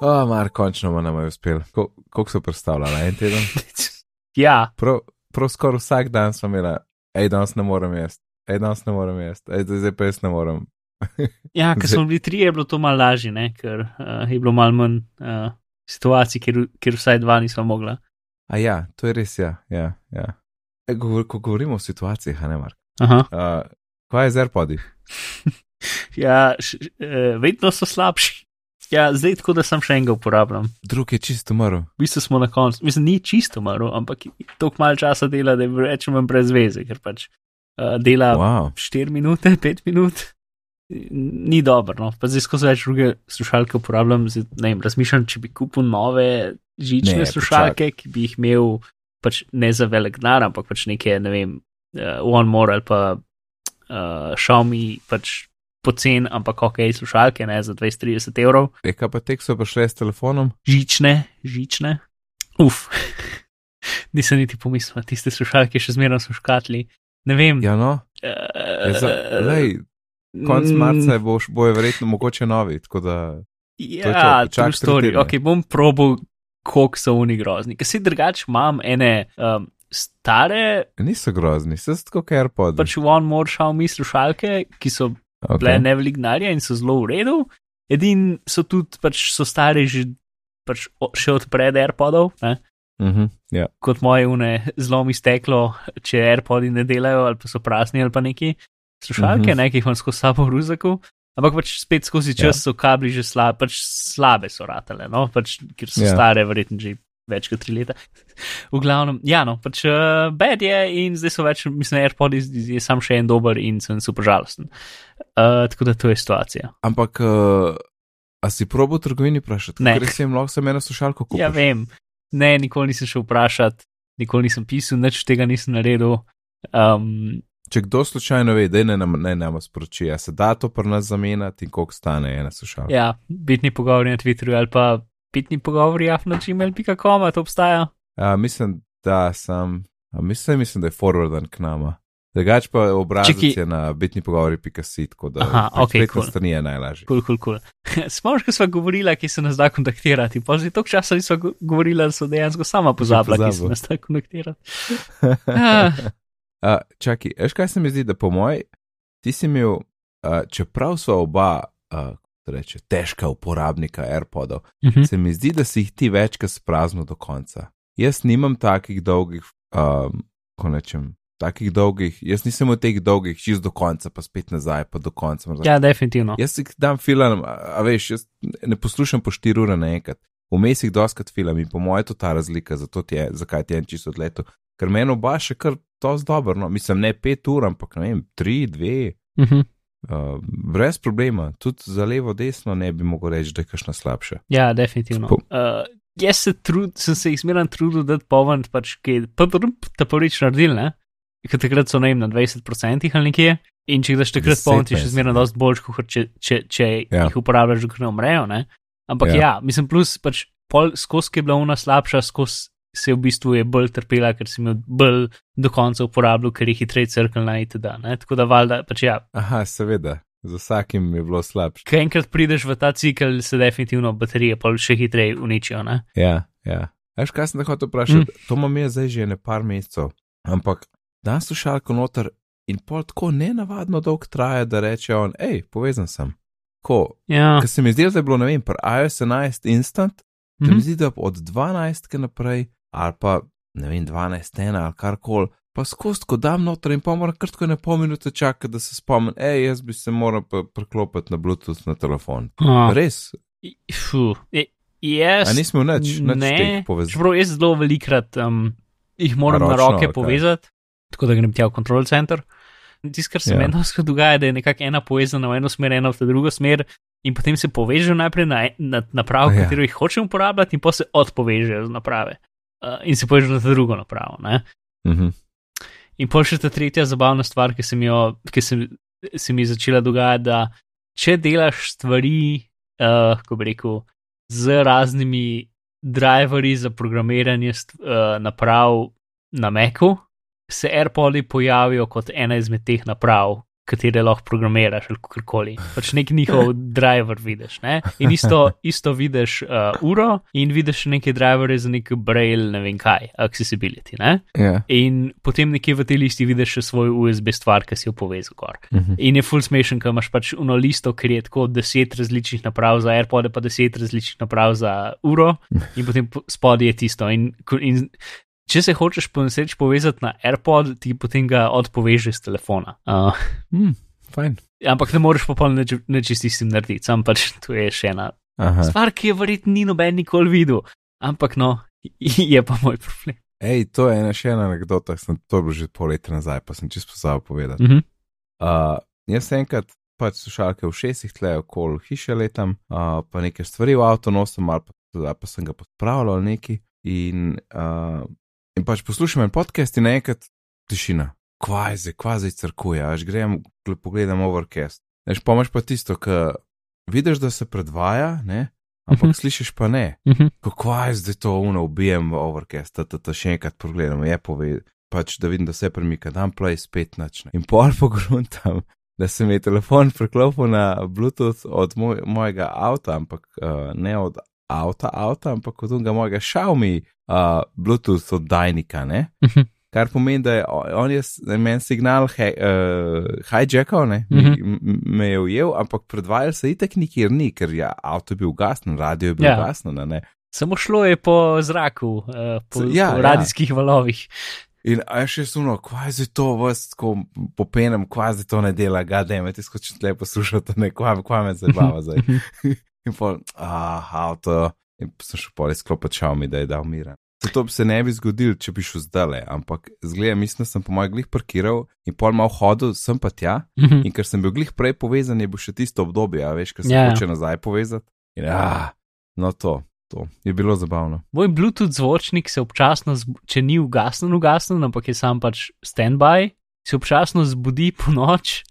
O, mar, končno mu nam je uspel. Ko, koliko so predstavljali? En teden? ja, Prav, prav skoraj vsak dan smo imeli, hej, danes ne morem jesti, hej, danes ne morem jesti, hej, zdaj pa jaz ne morem. ja ker smo bili tri, je bilo to malo lažje, ne? ker uh, je bilo malo manj uh, situacij, kjer, kjer vsaj dva nismo mogla. A ja, to je res, ja. ja, ja. E, govor, ko govorimo o situacijah, a ne mar. Aha. Uh, kaj je z AirPodi? Ja, š, uh, vedno so slabši. Ja, zdaj tako, da sem še enega uporabljam. Drug je čisto umrl. V bistvu smo na koncu, mislim, ni čisto umrl, ampak toliko malo časa dela, da je rečemo brez veze, ker pač uh, dela Wow. 4 minute, 5 minut. Ni dobro, no. pa zdaj skozi več druge slušalke uporabljam. Zdaj, ne vem, razmišljam, če bi kupil nove žične Ne, slušalke, ki bi jih imel pač ne za velik denar, ampak pač neke, ne vem, uh, One More ali pa uh, Xiaomi, pač pocen, ampak ok, slušalke, ne za 20-30 evrov. Je kaj pa tek so prišle s telefonom? Žične, žične. Uf, nisem niti pomislil, tiste slušalke še zmeraj so škatli. Ne vem. Ja, no. uh, Je za, lej, konc marca boš, bojo verjetno mogoče novi, tako da. je to, Ja, čakaj true story. tri tedne. Ok, bom probal, koliko so oni grozni. Ker si drugač imam ene um, stare, Niso grozni, se tako kot AirPod. pač One More Xiaomi slušalke, ki so okay. bile nevelik narja in so zelo v redu. Edin so tudi, pač so stari že, pač o- še od pred AirPodov, ne? Uh -huh, ja. kot moje une zelo mi steklo, če AirPodi ne delajo ali pa so prazni ali pa neki slušalke, Mhm. ne, ki jih imam skozi sabo v ruzaku. Ampak pač spet skozi čas Ja. so kabli že slabe, pač slabe so ratale, no, pač, ker so Ja. yeah. stare, verjetno že več kot tri leta. V glavnem, ja, no, pač uh, bed je in zdaj so več, mislim, AirPodi je sam še en dober in sem super žalosten. Uh, tako da to je situacija. Ampak, uh, a si probo v trgovini vprašati? Ne. Ker sem lahko sem eno slušalko kupil. Ja, vem, ne, nikoli nisem šel vprašati, nikoli nisem pisal, nič tega nisem naredil. Um, Če kdo slučajno ve, da ne nam, ne nam sporoči, a se da to pri nas zamenjati in koliko stane ena slušalka. Ja, bitni pogovori na Twitterju ali pa bitni pogovori na gmail.com, a to obstaja. Ja, mislim, da sem, a mislim, mislim, da je forwarden k nama. Drugač pa obrazec Čakaj. je na bitni pogovori.si, tako da Aha, ok, spletna cool. stran je najlažje. Kul, kul, kul. Spomniš, ko smo govorili, ki se nas da kontaktirati, pa že toliko časa nismo go- govorili, da so dejansko sama pozabila, ki se nas da kontaktirati. Ah. Uh, čakaj, veš kaj se mi zdi, da po moji, ti si imel, uh, čeprav so oba, uh, reče, težka uporabnika AirPodov, Mhm. se mi zdi, da si jih ti večkrat spraznil do konca. Jaz nimam takih dolgih, um, ko nečem, takih dolgih, jaz nisem od teh dolgih, čist do konca, pa spet nazaj, pa do konca. morda. Ja, definitivno. Jaz si jih dam filam, a, a veš, jaz ne poslušam po 4 ure naenkrat. Vmes jih doskrat filam in po mojem je to ta razlika, zato ti je, zakaj ti je en čisto odletel. Ker meni oba še kar to zdobro, no, mislim, ne 5 ur, ampak ne vem, 3, 2, Mhm. Uh, brez problema, tudi za levo, desno ne bi mogel reči, da je kakšna slabša. Ja, definitivno. Po- Uh, jaz se trud, sem se jih zmeraj trudil, da povem, pač, ki je ta prvič naredil, ne? Ker takrat so ne vem na 20% ali nekje. In če daš takrat 10, poln, ti še zmeraj ja. dosti bolj, kot če, če, če Ja. jih uporabljaš, dokler ne umrejo. Ne? Ampak Ja. ja. mislim, plus pač pol skozi je bila ona slabša, skozi se v bistvu je bolj trpela, ker si imel bolj do konca uporabljal, ker je hitreje crkljena itd. ne. Tako da valjda, pač ja, Aha, seveda, za vsakim je bilo slabše. ko enkrat prideš v ta cikl, se definitivno baterije pol še hitreje uničijo. Ne? Ja, ja. Veš, kaj sem te hotel vprašati? Mm. To imam jaz zdaj že ne par mesecev, ampak dan slušalko noter in pol tako nenavadno dolg traja, da reče on, hej, povezan sem. Ko, Ja. ker se mi zdi, da je bilo, ne vem, pri iOS 11 instant, se mi Mhm. zdi, da od 12 naprej, ali pa ne vem, 12 ena ali karkoli, pa skozi, ko dam noter in pa moram krtko ne pol minute čakati, da se spomnim, hej, jaz bi se moral preklopiti na Bluetooth na telefon. A. Res, Fuh, je- jaz. a nismo nič, nič ne, čeprav jaz zelo velikrat um, jih moram A na ročno, roke kaj? povezati, tako da grem tja v control center. Tisto, kar se Ja. ja. meni dosti dogaja, da je nekako ena povezana v eno smer, ena v drugo smer, in potem se povežejo najprej na, na napravo, Ja. ja. katero jih hočem uporabljati, in pa se odpovežejo z naprave. Uh, in se povežejo na drugo napravo. Ne? Mhm. In pol še ta tretja zabavna stvar, ki se mi, jo, ki se, se mi začela dogajati, da če delaš stvari, uh, ko bi rekel, z raznimi driverji za programiranje uh, naprav na Macu, se AirPodi pojavijo kot ena izmed teh naprav, katere lahko programiraš ali kakorkoli. Pač nek njihov driver vidiš. Ne? In isto, isto vidiš uh, uro in vidiš neke drivere za nek braille, ne vem kaj, accessibility. Ne? Ja. In potem nekje v tej listi vidiš še svoj USB stvar, ki si jo povezal gor. Uh -huh. In je full smešen, ker imaš pač uno listo, ker je tako deset različnih naprav za AirPod, pa deset različnih naprav za uro, in potem spodaj je tisto. In, in če se hočeš po nesreči povezati na AirPod, ti potem ga odpovežeš z telefona. Uh, Mm, fajn. ampak ne moreš popolnoma nečisti s tem narediti, sam pač to je še ena Aha. stvar, ki je verjetno ni noben nikoli videl. Ampak no, je pa moj problem. Ej, to je ena še ena anekdota, sem to bil že pol leta nazaj, pa sem čisto pozabil povedati. Mhm. Uh, jaz sem enkrat pač slušalke v šestih tle okoli hiše letam, uh, pa nekaj stvari v avto nosim, ali pa, tudi, pa sem ga pospravljal ali neki. In, uh, in pač poslušam en podcast in naenkrat tišina. Kvazi, kvazi crkuje, až grem, gle- pogledam overcast. Veš, pomaž pa tisto, ki vidiš, da se predvaja, ne? ampak Mhm. slišiš pa ne. Kako je zdaj to uno, ubijem v overcast, da to še enkrat pogledam, je pove, pač da vidim, da se premika, dam play spet načne. In pol pogruntam, da se mi je telefon preklopil na Bluetooth od moj, mojega avta, ampak uh, ne od avta, avta, ampak od unga mojega Xiaomi uh, Bluetooth oddajnika, ne? Mhm. Kar pomeni, da je on je meni signal he, uh, hijackal, ne, mm Mhm. -hmm. me je ujel, ampak predvajal se itek nikjer ni, ker je avto bil ugasnen, radio je bil Ja. ugasnen, ne. Samo šlo je po zraku, uh, po, Ja, po ja. radijskih ja. valovih. In a je še suno, kvazi to vas tako popenem, kvazi to ne dela, gadem, ti skoči tle poslušati, ne, kva, kva me zabava zdaj. in pol, ah, avto, in sem šel pol izklopiti Xiaomi, da je dal miren. Zato bi se ne bi zgodil, če bi šel zdaj, ampak zgleda, mislim, da sem po mojem glih parkiral in pol malo hodil, sem pa tja. In ker sem bil glih prej povezan, je bil še tisto obdobje, a veš, ker se Ja, ja. hoče nazaj povezati. In ah, no to, to je bilo zabavno. Moj Bluetooth zvočnik se občasno, če ni ugasnen, ugasnen, ampak je sam pač standby, se občasno zbudi po noč.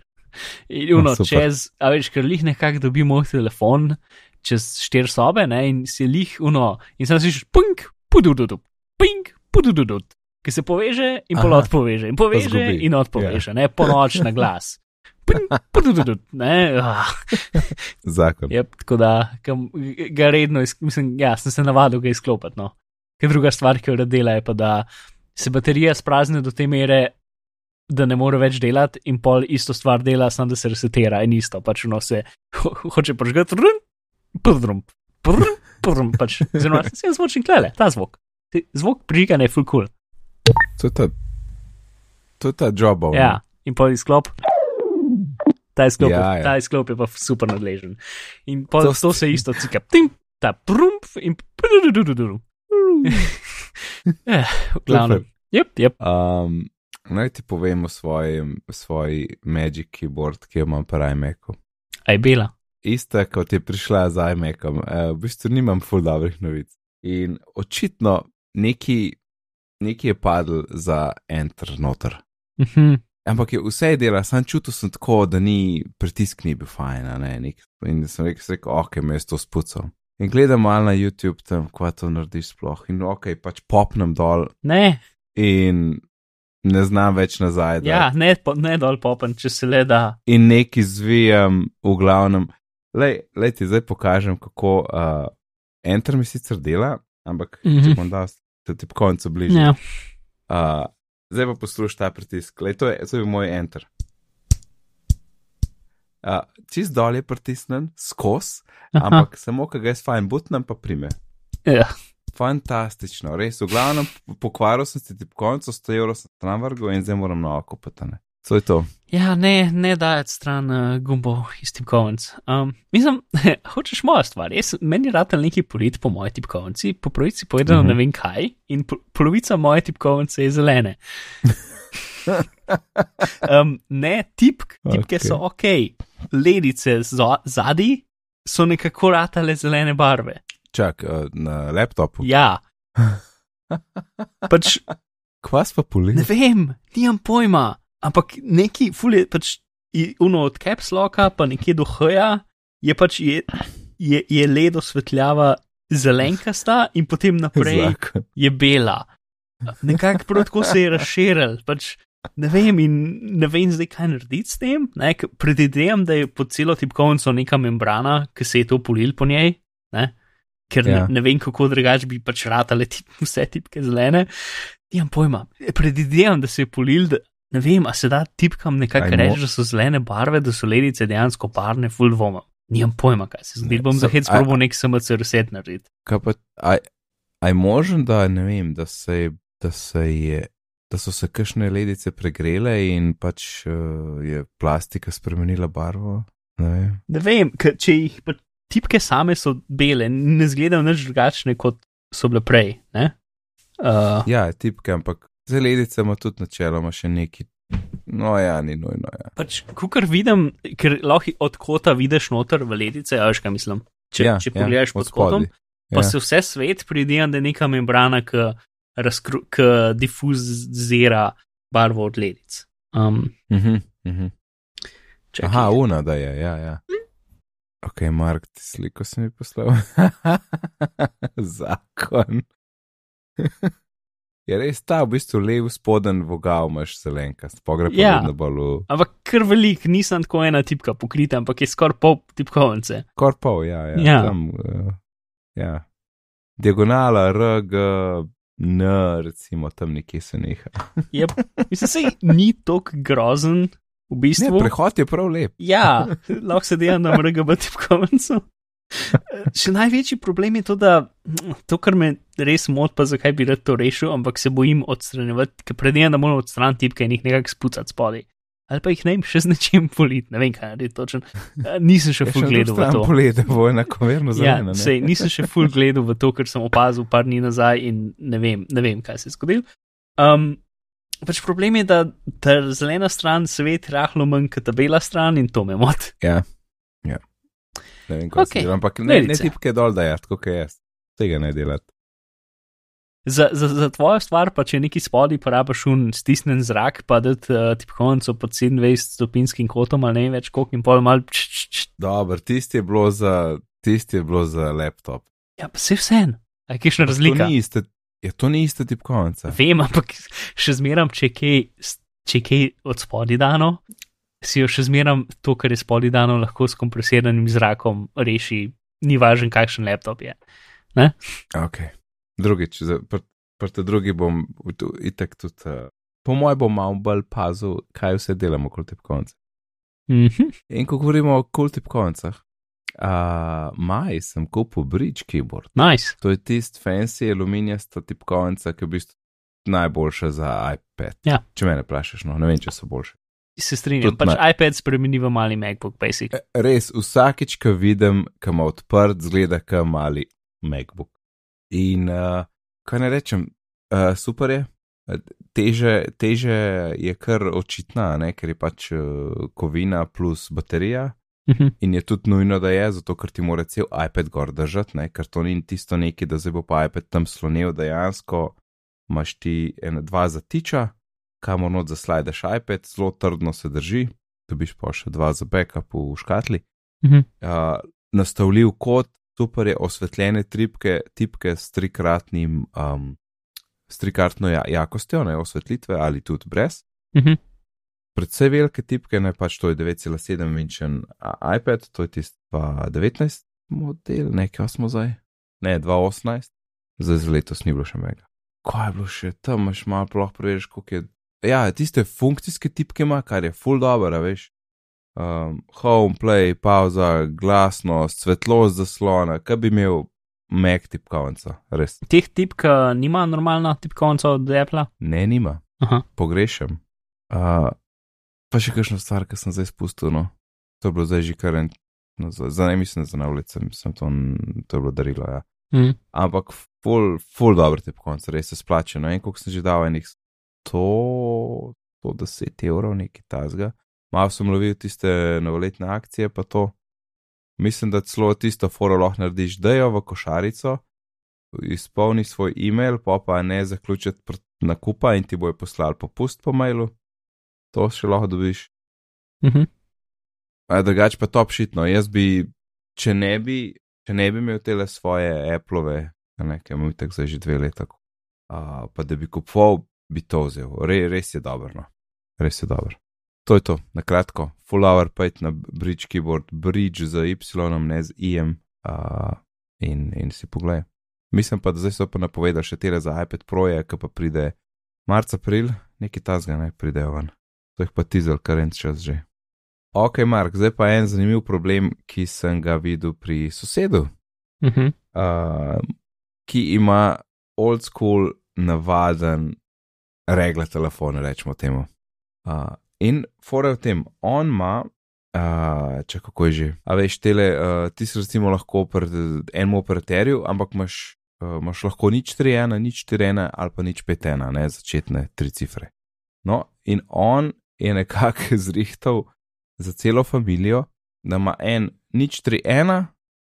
In No, uno, super. čez, a veš, ker lih nekako dobi moj telefon čez štiri sobe, ne, in si lih uno, in sem slišiš punk, pudududu, pink, pudududu, ki se poveže in pol odpoveže, in poveže in odpoveže, ne, po noč na glas. Pink, pudududu, ne, ah. Zakon. Yep, tako da kam, ga redno, iz, mislim, ja, sem se navadil ga izklopiti. No. Ker druga stvar, ki jo rad dela, je pa, da se baterija sprazni do te mere, da ne more več delati, in pol isto stvar dela, samo da se resetira in isto, pač no se ho, hoče požgati, run, prdrum, prdrum, prdrum, pač zelo se je zvočnik klele, ta zvok. Zvok prižiganja je full cool. To je ta, to je ta job. Ja, in pol izklop. Ta izklop, Ja, ja, ja. ja. ta izklop je pa super nadležen. In pol To se isto cika, tim, ta prump in prududududu. Eh, v glavnem. Jep, jep. Um, naj ti povem o svojem, svoji Magic Keyboard, ki jo imam pri iMacu. A je bila. Ista, kot je prišla z iMacom, uh, v bistvu nimam full dobrih novic. In očitno neki, neki je padel za enter noter. Mhm. Ampak je vse je dela, sam čutil sem tako, da ni pritisk ni bil fajn, ne, nek, in sem rekel, rekel, ok, me je to spucal. In gledam malo na YouTube tam, kva to narediš sploh, in ok, pač popnem dol Ne, in ne znam več nazaj. dati. ja, ne, po, ne dol popen, če se le da. In neki zvijam, v glavnem. Lej, lej ti zdaj pokažem, kako uh, enter mi sicer dela, ampak mm Mhm. -hmm. če bom dal, se ti po koncu bližje. Ja. Uh, zdaj pa poslušaj ta pritisk. Lej, to, je, to je bil moj enter. Uh, čist dol je pritisnen, skos, Aha. ampak samo, ko ga jaz fajn butnem, pa prime. Ja. Fantastično, res. V glavnem, pokvaril sem se ti po koncu, 100 evrov sem tam vrgel in zdaj moram na oko potane. To je to. Ja, ne, ne dajati stran uh, gumbo iz tipkovnic. Um, mislim, hočeš moja stvar. Jaz, meni je rad neki polit po moji tipkovnici, po pravici povedano Mhm. uh -huh. ne vem kaj, in po, polovica moje tipkovnice je zelene. um, ne, tipk, tipke okay. so ok, ledice za- zadaj so nekako ratale zelene barve. Čak, uh, na laptopu. Ja. Pač Kvas pa poli. Ne vem, nimam pojma, ampak neki fulje, pač uno od caps locka, pa nekje do hoja, je pač je, je, je ledo svetljava zelenkasta in potem naprej Zakon. je bela. Nekako prav tako se je razširil, pač ne vem, in ne vem zdaj, kaj narediti s tem. ne, Predvidevam, da je po celo tipkovnico neka membrana, ki se je to polil po njej, ne, ker Ja. ne, ne vem, kako drugače bi pač ratale tip, vse tipke zelene. Nimam pojma. Predvidevam, da se je polil, da ne vem, a se da tipkam nekako reči, da so zelene barve, da so ledice dejansko barvne, full dvoma. Nimam pojma, kaj se zgodi. Bom so- za hec probo nek SMC reset narediti. Kaj pa, aj, aj možen, da ne vem, da se, je- da se je, da so se kakšne ledice pregrele in pač uh, je plastika spremenila barvo? Ne. Ne vem, če jih pa tipke same so bele, ne izgledajo nič drugačne, kot so bile prej. ne. Uh, Ja, tipke, ampak za ledice ima tudi načeloma še neki. No, ja, ni nujno. Ja. pač, kar vidim, ker lahko od kota vidiš noter v ledice, a veš kaj mislim. Če, ja, če pogledaš od pod kotom, pa Ja. se vse svet pridem, da je neka membrana, ki, razkru, ki difuzira barvo od ledic. Um, Mhm, mhm. čakaj. Aha, una, da je, ja, ja. Ok, Mark, ti sliko si mi poslal. Zakon. je res ta, v bistvu lev spoden vogal imaš zelenkast, pogre pa Ja. vedno bolj v Ampak kar velik, nisem tako ena tipka pokrita, ampak je skoraj pol tipkovnice. korpov, ja, ja. Ja. Tam, uh, ja. Diagonala, RG, N, recimo tam nekje se neha. Yep. Mislim, se ni tako grozen, v Ne, bistvu. prehod je prav lep. Ja, lahko se dela na RGB tipkovnico. Še največji problem je to, da to, kar me res moti, pa zakaj bi rad to rešil, ampak se bojim odstranjevati, ker predvidevam, da moram odstraniti tipke in jih nekako spucati spodaj. Ali pa jih ne vem, še z nečim politi, ne vem kaj narediti točno. Eh, Nisem še full gledal v to. Polede, bo enakomerno Ja, zelena. ne? sej, nisem še full gledal v to, ker sem opazil par dni nazaj in ne vem, ne vem kaj se je zgodilo. Um, pač problem je, da, da zelena stran svet rahlo manj kot ta bela stran in to me moti. Ja, ja. Ne vem, Okej, okay. se dela, ampak ne, ne ledice. tipke dol, da je, tako kot jaz. Tega ne delati. Za, za, za tvojo stvar, pa če neki spodaj porabiš un stisnen zrak, pa da uh, tipkovnico pod 27 stopinskim kotom ali ne več, koliko in pol mal. Č, č, č. Dobro, tisti je bilo za, tisti je bilo za laptop. Ja, pa se vsem. A je kakšna To razlika? ni ista, je to ni ista tipkovnica. Vem, ampak še zmeram, če kaj, če kaj od spodaj dano, si jo še zmeram to, kar je spodaj dano, lahko s kompresiranim zrakom reši, ni važen, kakšen laptop je. Ok. Drugič, za- pr, drugi bom itak tudi. Uh, po mojem bom malo bolj pazil, kaj vse delamo kot tipkovnice. Mhm. In ko govorimo o kul tipkovnicah, uh, maj sem kupil Bridge keyboard. Nice. To je tisti fancy aluminijasta tipkovnica, ki je v bistvu najboljša za iPad. Ja. Če me vprašaš, no, ne vem, če so boljše. Se strinjam. Tudi Pač me- iPad spremeni v mali MacBook Basic. E, Res, vsakič, ko vidim, ko ima odprt, zgleda kot mali MacBook. In uh, kaj ne rečem, uh, super je. Teže, teže je kar očitna, ne? ker je pač uh, kovina plus baterija. Mhm. In je tudi nujno, da je, zato ker ti mora cel iPad gor držati, ne? ker to ni tisto neki, da zdaj bo pa iPad tam slonil, dejansko imaš ti ena, dva zatiča, kamor not zaslajdaš iPad, zelo trdno se drži, dobiš pa še dva za backup v škatli. Mhm. Uh, nastavljiv kot, super je osvetljene tripke, tipke s trikratnim, um, s trikratno ja, jakostjo, ne osvetlitve ali tudi brez. Mhm. Predvsej velike tipke, ne pač to je 9,7 inčen a- iPad, to je tisti 2019 model, nekaj smo zdaj, ne 2018, zdaj za letos ni bilo še mega. Kaj je bilo še tam, imaš malo ploh preveriš, koliko je. Ja, tiste funkcijske tipke ima, kar je full dobro, veš. Um, home, play, pauza, glasnost, svetlost zaslona, kaj bi imel Mac tipkovnica, res. Teh tipk nima normalna tipkovnica od Apple. Ne, nima. Aha. pogrešam. Uh, pa še kakšno stvar, ki sem zdaj spustil, no. To je bilo zdaj že kar en, no, za, ne mislim za na ulici, mislim, to, to je bilo darilo, ja. Mhm. Ampak full, full dobro te po koncu, res se splača, no, in koliko sem že dal enih 100, 110 evrov, nekaj tazga. Malo sem lovil tiste novoletne akcije, pa to. Mislim, da celo tisto foro lahko narediš, da jo v košarico, izpolni svoj e-mail, pa pa ne zaključiti nakupa in ti bojo poslali popust po mailu. To še lahko dobiš. Mhm. A drugače pa top shit, no, jaz bi, če ne bi, če ne bi imel tele svoje Appleove, ne, ki imam tako zdaj že dve leta, uh, pa da bi kupoval, bi to vzel, Re, res je dobro. No. res je dobro. To je to, na kratko, full hour pet na bridge keyboard, bridge z Y, ne z IM uh, in, in si pogled. Mislim pa, da zdaj so pa napovedali še tele za iPad Pro, ki pa pride marc, april, neki tazga naj pridejo ven. To jih pa tizel, kar en čas že. Ok, Mark, zdaj pa en zanimiv problem, ki sem ga videl pri sosedu, Uh -huh. uh, ki ima old school, navaden, regle telefon, rečemo temu. Uh, in fore v tem, on ima, uh, če kako je že, a veš, tele, uh, ti si recimo lahko pri enem operaterju, ampak imaš, uh, imaš lahko nič 3-1, nič 4-1 ali pa nič 5-1, ne začetne tri cifre. No, in on je nekako zrihtal za celo družino, da ima en nič 3-1,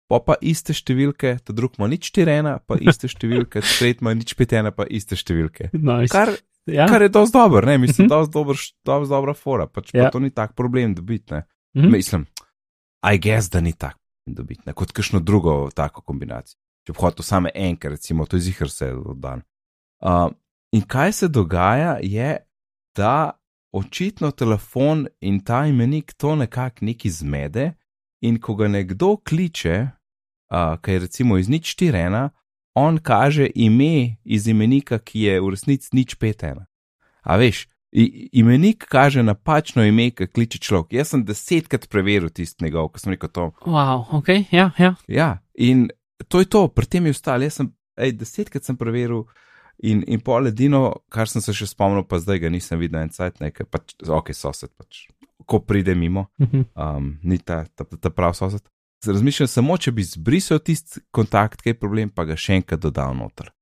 pa pa iste številke, ta drug ima nič 4-1, pa iste številke, tretji ima nič 5-1, pa iste številke. Nice. Kar, ja. kar je dosti dobro, ne, mislim, Mhm. dosti dobro, dosti dobra fora, pač pa Ja. to ni tak problem dobiti, ne. Mhm. Mislim, I guess, da ni tak dobiti, ne, kot kakšno drugo tako kombinacijo. Če bi hotel samo enkrat, recimo, to je zihar se dan. Uh, in kaj se dogaja, je, da očitno telefon in ta imenik to nekako neki zmede, in ko ga nekdo kliče, uh, ki je recimo iz nič 4-1, on kaže ime iz imenika, ki je v resnici nič 5-1. A veš, i, imenik kaže napačno ime, ki kliče človek. Jaz sem desetkrat preveril tisti njegov, ko sem rekel to. Wow, ok, ja, ja. Ja, in to je to, pri tem je ostalo. Jaz sem, ej, desetkrat sem preveril. In, in pol edino, kar sem se še spomnil, pa zdaj ga nisem videl en cajt, nekaj, pač, ok, sosed, pač, ko pride mimo, Mhm. um, ni ta, ta, ta prav sosed. Razmišljam samo, če bi zbrisal tisti kontakt, kaj je problem, pa ga še enkrat dodal noter.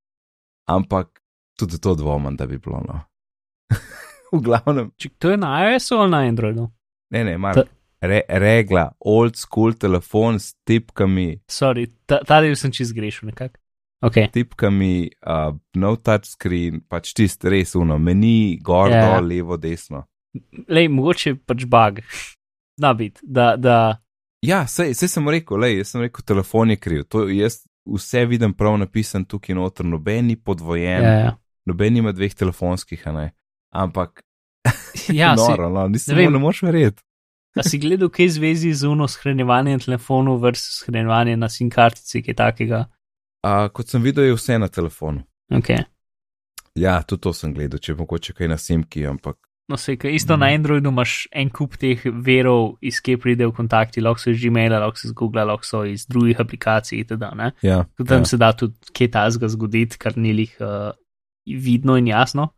Ampak tudi to dvomim, da bi bilo. No. v glavnem, Če to je na iOS-u ali na Androidu? ne, ne, mar, Ta- re, regla, old school telefon s tipkami, Sorry, ta, ta del sem čist grešil nekako. Ok, tipkami, uh, no touchscreen, pač čist res uno, meni, gor, Ja. dol, levo, desno. lej, mogoče pač bug. Zna biti, da, da Ja, sej, sej sem rekel, lej, jaz sem rekel, telefon je kriv. To, jaz vse vidim prav napisan tukaj noter, noben ni podvojen, ja, ja. noben ima dveh telefonskih. Ampak, ja si, noro, no, nisem, ne vem. ne moš verjeti. a si gledal, kaj zvezi z uno shranjevanjem telefonov versus shranjevanje na SIM kartici, kaj takega. Uh, kot sem videl, je vse na telefonu. Ok. Ja, tudi to sem gledal, če mogoče kaj na simki, ampak No, se, kaj isto Mhm. na Androidu imaš en kup teh verov, iz kje pridejo kontakti, lahko so iz Gmaila, lahko so iz Google, lahko so iz drugih aplikacij itd. ne. ja. Tudi tam ja. se da tudi kaj tazga zgoditi, kar ni lih uh, vidno in jasno.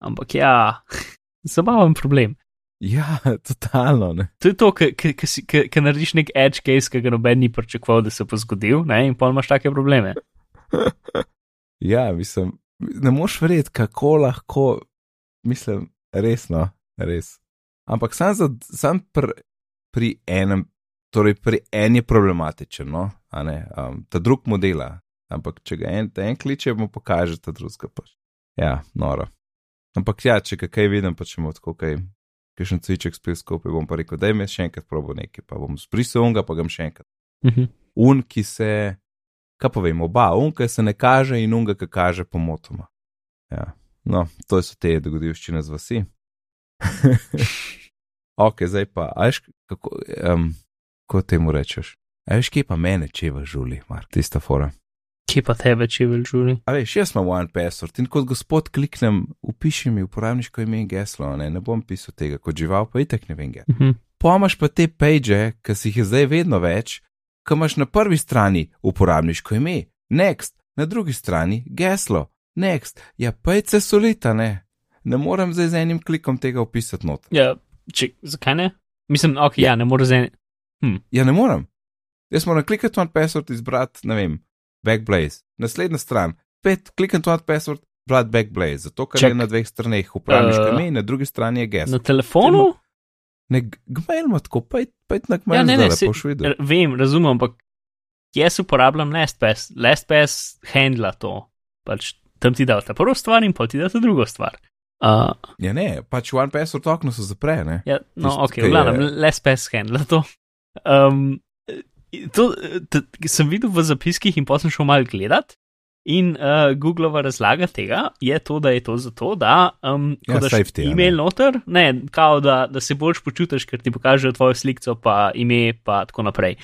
Ampak ja, zabaven problem. Ja, totalno. Ne. To je to, ki narediš nek edge case, ki ga noben ni pričakoval, da se bo zgodil, ne? in pol imaš take probleme. Ja, mislim, ne moš verjeti, kako lahko, mislim, resno, res. Ampak sam, za, sam pr, pri enem, torej pri en je problematičen, no, a ne, um, ta drug modela. Ampak če ga en, en kliče, mu pokaže ta drugega pač. Ja, noro. Ampak ja, če kaj vidim, pa če mu tako kaj, kaj še cviček spil skupaj, bom pa rekel, da je še enkrat probo nekaj, pa bom zbrisal unga, pa ga bom še enkrat. Mhm. Un, ki se, kaj povem, oba, un, ki se ne kaže in unga, ki kaže pomotoma. Ja, no, to so te dogodivščine z vasi. ok, zdaj pa, ajš, kako, um, kako temu rečeš? Ajš, kje pa mene, če v žuli, mar, tista fora. Kje pa tebe, če vel žuli? A veš, jaz imam one password in kot gospod kliknem, upiši mi uporabniško ime in geslo, ne, ne bom pisal tega, kot žival pa itek ne vem. Get. Mhm. Pomaž pa te page, ki si jih je zdaj vedno več, ki imaš na prvi strani uporabniško ime, next, na drugi strani geslo, next, ja pejce solita, ne. Ne morem zdaj z enim klikom tega opisati not. Ja, če, zakaj ne? Mislim, ok, ja, ne moreš zdaj. Ja, ne morem. Jaz moram klikati one password, izbrati, ne vem, backblaze. Naslednja stran, spet klikam one password, brati backblaze, zato ker Čak. je na dveh straneh uporabniško Uh, ime in na drugi strani je geslo. Na telefonu? Ne, gmail ima tako, pejt, pejt na gmail, ne, ja, ne, ne, se- boš videl. Vem, razumem, ampak jaz uporabljam LastPass. LastPass handla to. Pač tam ti da ta prvo stvar in pol ti da ta drugo stvar. Uh, Ja, ne, pač one password okno se zapre, ne. ja, no, Tisto, ok, v glavnem, je- LastPass handla to. Um, to, to sem videl v zapiskih in potem šel mal gledat. In uh, Googleova razlaga tega je to, da je to zato, da um, Ja, daš safety, a ne. e-mail noter, ne, kao da, da se boljš počutiš, ker ti pokažejo tvojo sliko, pa ime, pa tako naprej.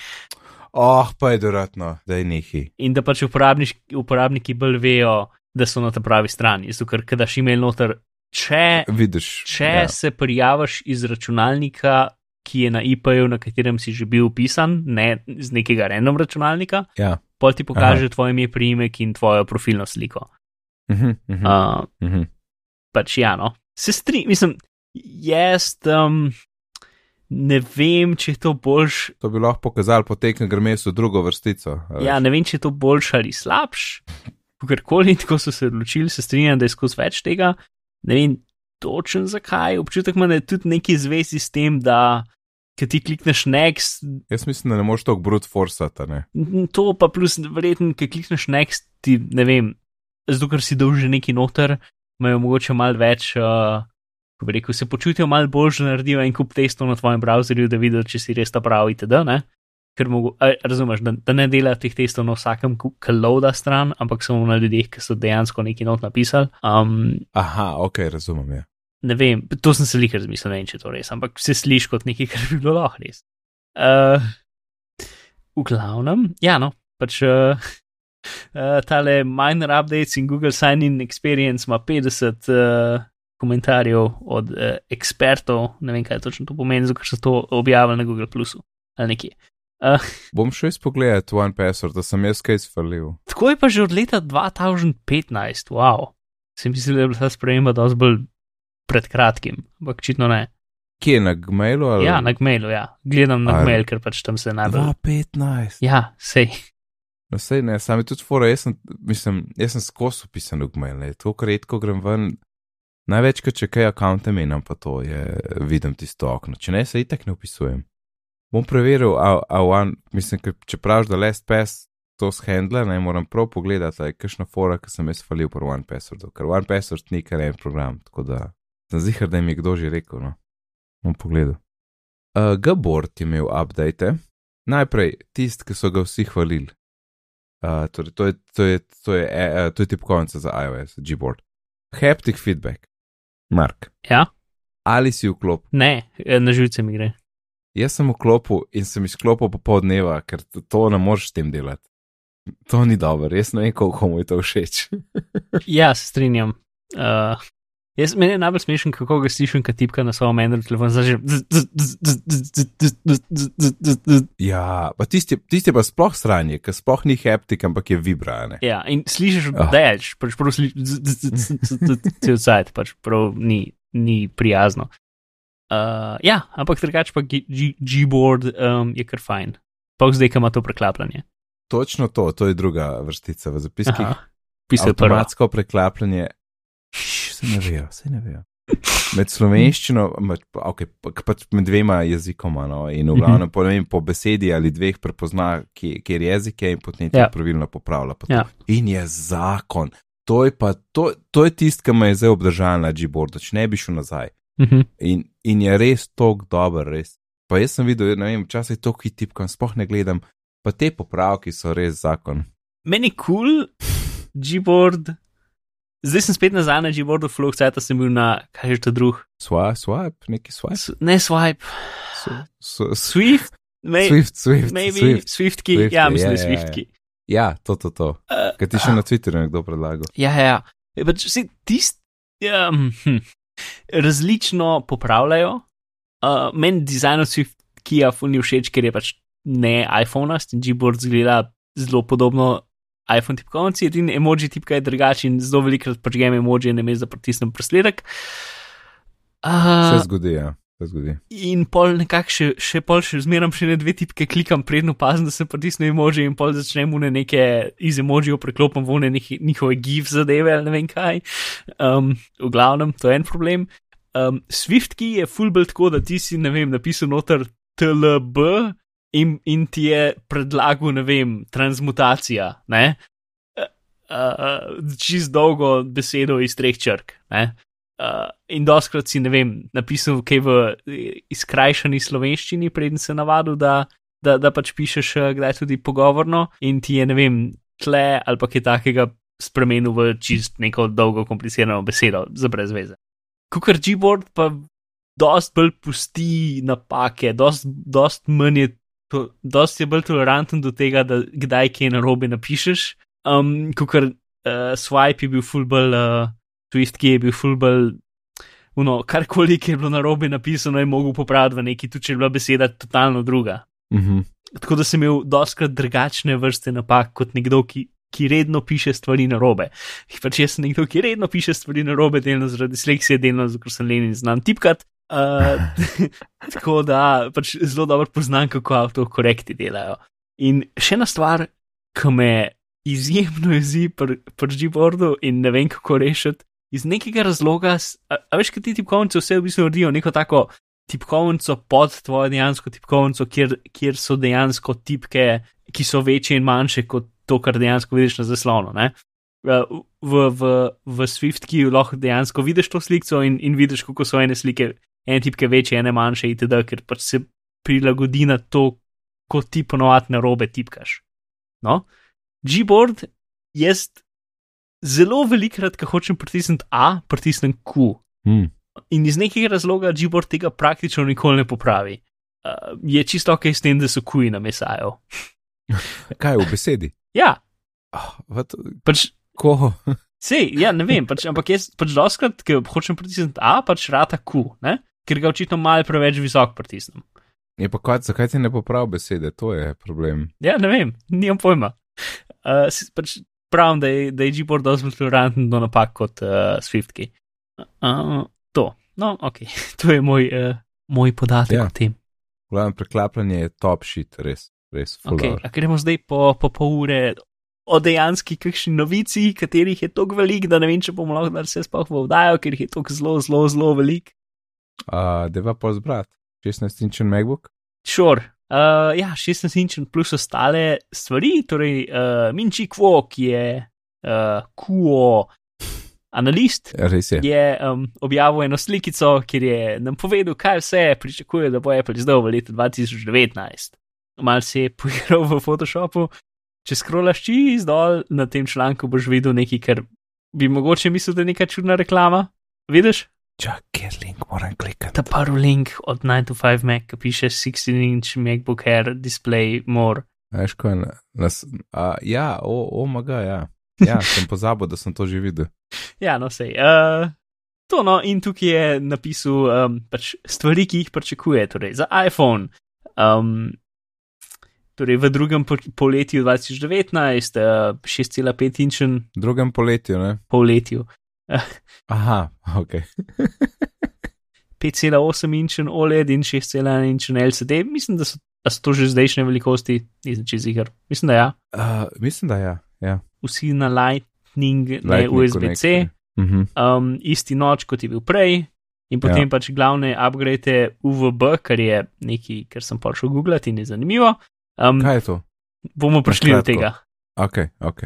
Oh, pa je doratno, da je nehi. In da pač uporabniki bolj vejo, da so na ta pravi strani. Zato, ker daš e-mail noter, če, Vidiš. če ja. se prijaviš iz računalnika, ki je na IP-ju, na katerem si že bil upisan, ne z nekega random računalnika, Ja. pol ti pokaže tvoje ime, priimek in tvojo profilno sliko. Mhm, mhm, Uh, mhm. pač ja, no. Se strinjam, mislim, jaz um, ne vem, če je to boljš. To bi lahko pokazali po tekem gremesu drugo vrstico. Ja, ne vem, če je to boljš ali slabš. Kakorkoli, tako so se odločili, se strinjam, da je skozi več tega. Ne vem točno zakaj. Občutek imam, da je tudi neki zvezi s tem, da ki ti klikneš next, Jaz mislim, da ne moreš tako brut forsati. ne. to pa plus verjetno, ki klikneš next, ti ne vem, zato ker si dolžen neki noter, imajo mogoče malo več. Uh, Ko bi rekel, se počutijo malo bolj, da naredijo en kup testov na tvojem browserju, da vidijo, če si res ta pravi, itd. Ne? Ker mogo, a, razumeš, da, da ne dela teh testov na vsakem, ki loada stran, ampak samo na ljudeh, ki so dejansko neki not napisali. Um, Aha, ok, razumem. Ja. ne vem, to sem se lihar zmislil, ne vem, če je to res, ampak se sliši kot nekaj, kar bi bilo lahko res. Uh, v glavnem, ja, no, pač uh, uh, tale minor updates in Google Sign-in Experience ima 50 uh, komentarjev od uh, ekspertov, ne vem, kaj točno to pomeni, zato ker so to objavili na Google Plusu ali nekje. Uh, Bom šel izpogledat One Password, da sem jaz kaj izfalil. tako je pa že od leta 2015, wow. Sem mislil, da je bila ta sprememba dosti bolj pred kratkim, ampak očitno ne. Kje na Gmailu? Ali? Ja, na Gmailu, ja. Gledam na A- Gmail, ker pač tam se najbolj. 2015. Ja, sej. No, sej ne, sam je tudi fora, jaz sem, mislim, jaz sem skozi upisan v Gmail, ne, to, redko grem ven. Največkrat, če kaj akonte menjam, pa to je, vidim tisto okno. Če ne, se itak ne upisujem. Bom preveril, a, a one, mislim, ker če praviš, da LastPass to shendla, ne moram prav pogledati, ali je kakšna fora, ki sem jaz falil pri OnePasswordu, ker OnePassword ni kar en program, tako da sem zihar, da jim je kdo že rekel, no. Bom pogledal. Uh, Gabord je imel update, najprej tist, ki so ga vsi hvalili. Uh, torej, to je, to je, to je, uh, to je tipkovnica za iOS, Gboard. Haptic feedback. Mark, Ja, ali si vklop? ne, eh, na živce mi gre. Jaz sem vklopil in sem izklopil popoldneva, ker to ne moreš s tem delati. To ni dobro, jaz ne vem, koliko mu je to všeč. Ja, se strinjam. Uh, jaz, meni je najbolj smešen, kako ga slišim, kad tipka na svojem Android telefonu. Zdaj že. ja, pa tisti, tisti pa sploh sranje, ker sploh ni haptik, ampak je vibrane. Ja, in slišiš Ah. delč, pač prav slišiš cel sajt, pač prav ni, ni prijazno. Uh, ja, ampak drugače pa Gboard um, je kar fajn. Pa zdaj, ko ima to preklapljanje. Točno to, to je druga vrstica v zapiskih. Prvo. Avtomatsko preklapljanje, Šš, se ne vejo, se ne vejo. Med slovenščino, med, okay, pač med dvema jezikoma, no, in v glavnem po, vem, po besedi ali dveh prepozna, kje- kjer jezik je in potem Ja. pravilno popravlja. to. Ja. In je zakon. To je, pa, to, to je tist, ki me je zdaj obdržal na Gboardu, če ne bi šel nazaj. Mhm. In, in je res tok dober, res. Pa jaz sem videl, ne vem, včasih to hitipkam, sploh ne gledam, pa te popravki so res zakon. Meni kul, cool, Gboard. Zdaj sem spet nazaj na Gboardu, fluk, cajt sem bil na, kaj je to drug. Swipe, swipe, neki swipe. S- Ne swipe, So, so, Swift, may, Swift, Swift, maybe Swift. Swiftki, Swift, ja, ja, mislim, ja, ja. Swiftki. Ja, to, to, to. Uh, Kaj ti še na Twitterju nekdo predlagal? Ja, ja, ja. E, Pač vsi tisti ja, hm, različno popravljajo. Uh, meni dizajn od Swift-kija fulni všeč, ker je pač ne iPhone-ast in Gboard zgleda zelo podobno iPhone tipkovnici, edini emoji tipka je drugačen in zelo velikrat pač gem emoji, ne mez, da pritisnem presledek. Se Uh, zgodi, ja, se zgodi. in pol nekako še, še pol še zmeram še ne dve tipke, klikam predno pazem, da se pritisne emoji in pol začnem v neke iz emojijev preklopim v neki- njihove gif zadeve ali ne vem kaj. Um, v glavnem, to je en problem. Um, Swift key je fullbelt tako, da ti si, ne vem, napisal noter TLB in, in ti je predlagal, ne vem, transmutacija, ne? Uh, uh, čist dolgo besedo iz treh črk, ne? Uh, in doskrat si, ne vem, napisal kaj v eh, izkrajšani slovenščini, preden se navadil, da, da, da pač pišeš eh, kdaj tudi pogovorno in ti je, ne vem, tle ali pa kaj takega spremenil v čist neko dolgo, komplicirano besedo za brez veze. Kukar Gboard pa dost bolj pusti napake, dost, dost manj je. Dost je bolj toleranten do tega, da kdaj kaj na robe napišeš. Um, Kukar uh, swipe je bil full bolj, uh, twist ki je bil full bolj, no, karkoli je bilo na robe napisano, je mogel popraviti v neki, tudi če je bila beseda totalno druga. Mm -hmm. Tako da sem imel doskrat drugačne vrste napak kot nekdo, ki, ki redno piše stvari na robe. Pač jaz sem nekdo, ki redno piše stvari na robe, delno zaradi sleksije, delno zato, ker sem len in znam tipkat. Uh, tako da pač zelo dobro poznam, kako avtokorekti delajo. In še ena stvar, ki me izjemno jezi pri pr Gboardu in ne vem, kako rešiti, iz nekega razloga, a, a veš, kaj ti tipkovnice vse v bistvu naredijo neko tako tipkovnico pod tvojo dejansko tipkovnico, kjer, kjer so dejansko tipke, ki so večje in manjše kot to, kar dejansko vidiš na zaslonu. Ne? V, v, v Swift-ki lahko dejansko vidiš to sliko in, in vidiš, kako so ene slike, ene tipke večje, ene manjše, itd., ker pač se prilagodi na to, kot ti ponovadi na robe tipkaš. No? Gboard, jaz zelo velikrat, ko hočem pritisniti A, pritisnem Q. Hmm. In iz nekega razloga Gboard tega praktično nikoli ne popravi. Uh, je čisto ok s tem, da so kuji na mesajo. Kaj v besedi? Ja. Oh, pač, ko? Sej, ja, ne vem, pač, ampak jaz pač doskrat, ker hočem pritisniti A, pač rata Q, ne? ker ga očitno malo preveč visok pritisnem. Je pa kaj, zakaj ti ne popravi besede, to je problem. Ja, ne vem, nimam pojma. Uh, pač pravim, da je, je Gboard dosti bolj toleranten do napak kot uh, Swiftki. Uh, to, no, ok, to je moj, uh, moj podatek ja. o tem. Glavno preklapljanje je top shit, res, res. Okay, gremo zdaj po, po pol ure o dejanski kakšni novici, katerih je toliko velik, da ne vem, če bomo lahko dar se sploh vdajo, ker jih je toliko zelo, zelo, zelo velik. Uh, Deva pa zbrat, 16-inčen MacBook. Sure. Uh, ja, 16-inčen plus ostale stvari, torej uh, Minči Kvo, ki je uh, Kuo analist, Res je, je um, objavil eno slikico, kjer je nam povedal, kaj vse pričakuje, da bo Apple izdal v letu 2019. Mal se je poigral v Photoshopu, če skrolaš čez dol na tem članku, boš videl nekaj, kar bi mogoče mislil, da je neka čudna reklama. Vidiš? Čakaj, link moram klikati. Ta prvi link od 9 to 5 Mac, ki piše 16-inch MacBook Air display more. Veš, ko je na, nas, a, ja, o, o, maga, ja. Ja, sem pozabil, da sem to že videl. Ja, no, sej. Uh, to, no, in tukaj je napisal um, pač stvari, ki jih pričakuje, torej za iPhone. Um, torej v drugem poletju 2019, uh, 6,5 inčen. Drugem poletju, ne? Poletju. Aha, ok. 5,8 inčen OLED in 6,1 inčen LCD, mislim, da so, so to že zdajšnje velikosti, nisem čez jih. Mislim, da ja. Uh, mislim, da ja. ja. Vsi na Lightning, ne USB-C, uh -huh. um, isti noč kot je bil prej. In potem ja. pač glavne upgrade UVB, kar je nekaj, kar sem pa šel googlati in je zanimivo. Um, Kaj je to? Bomo prišli do tega. Ok, ok.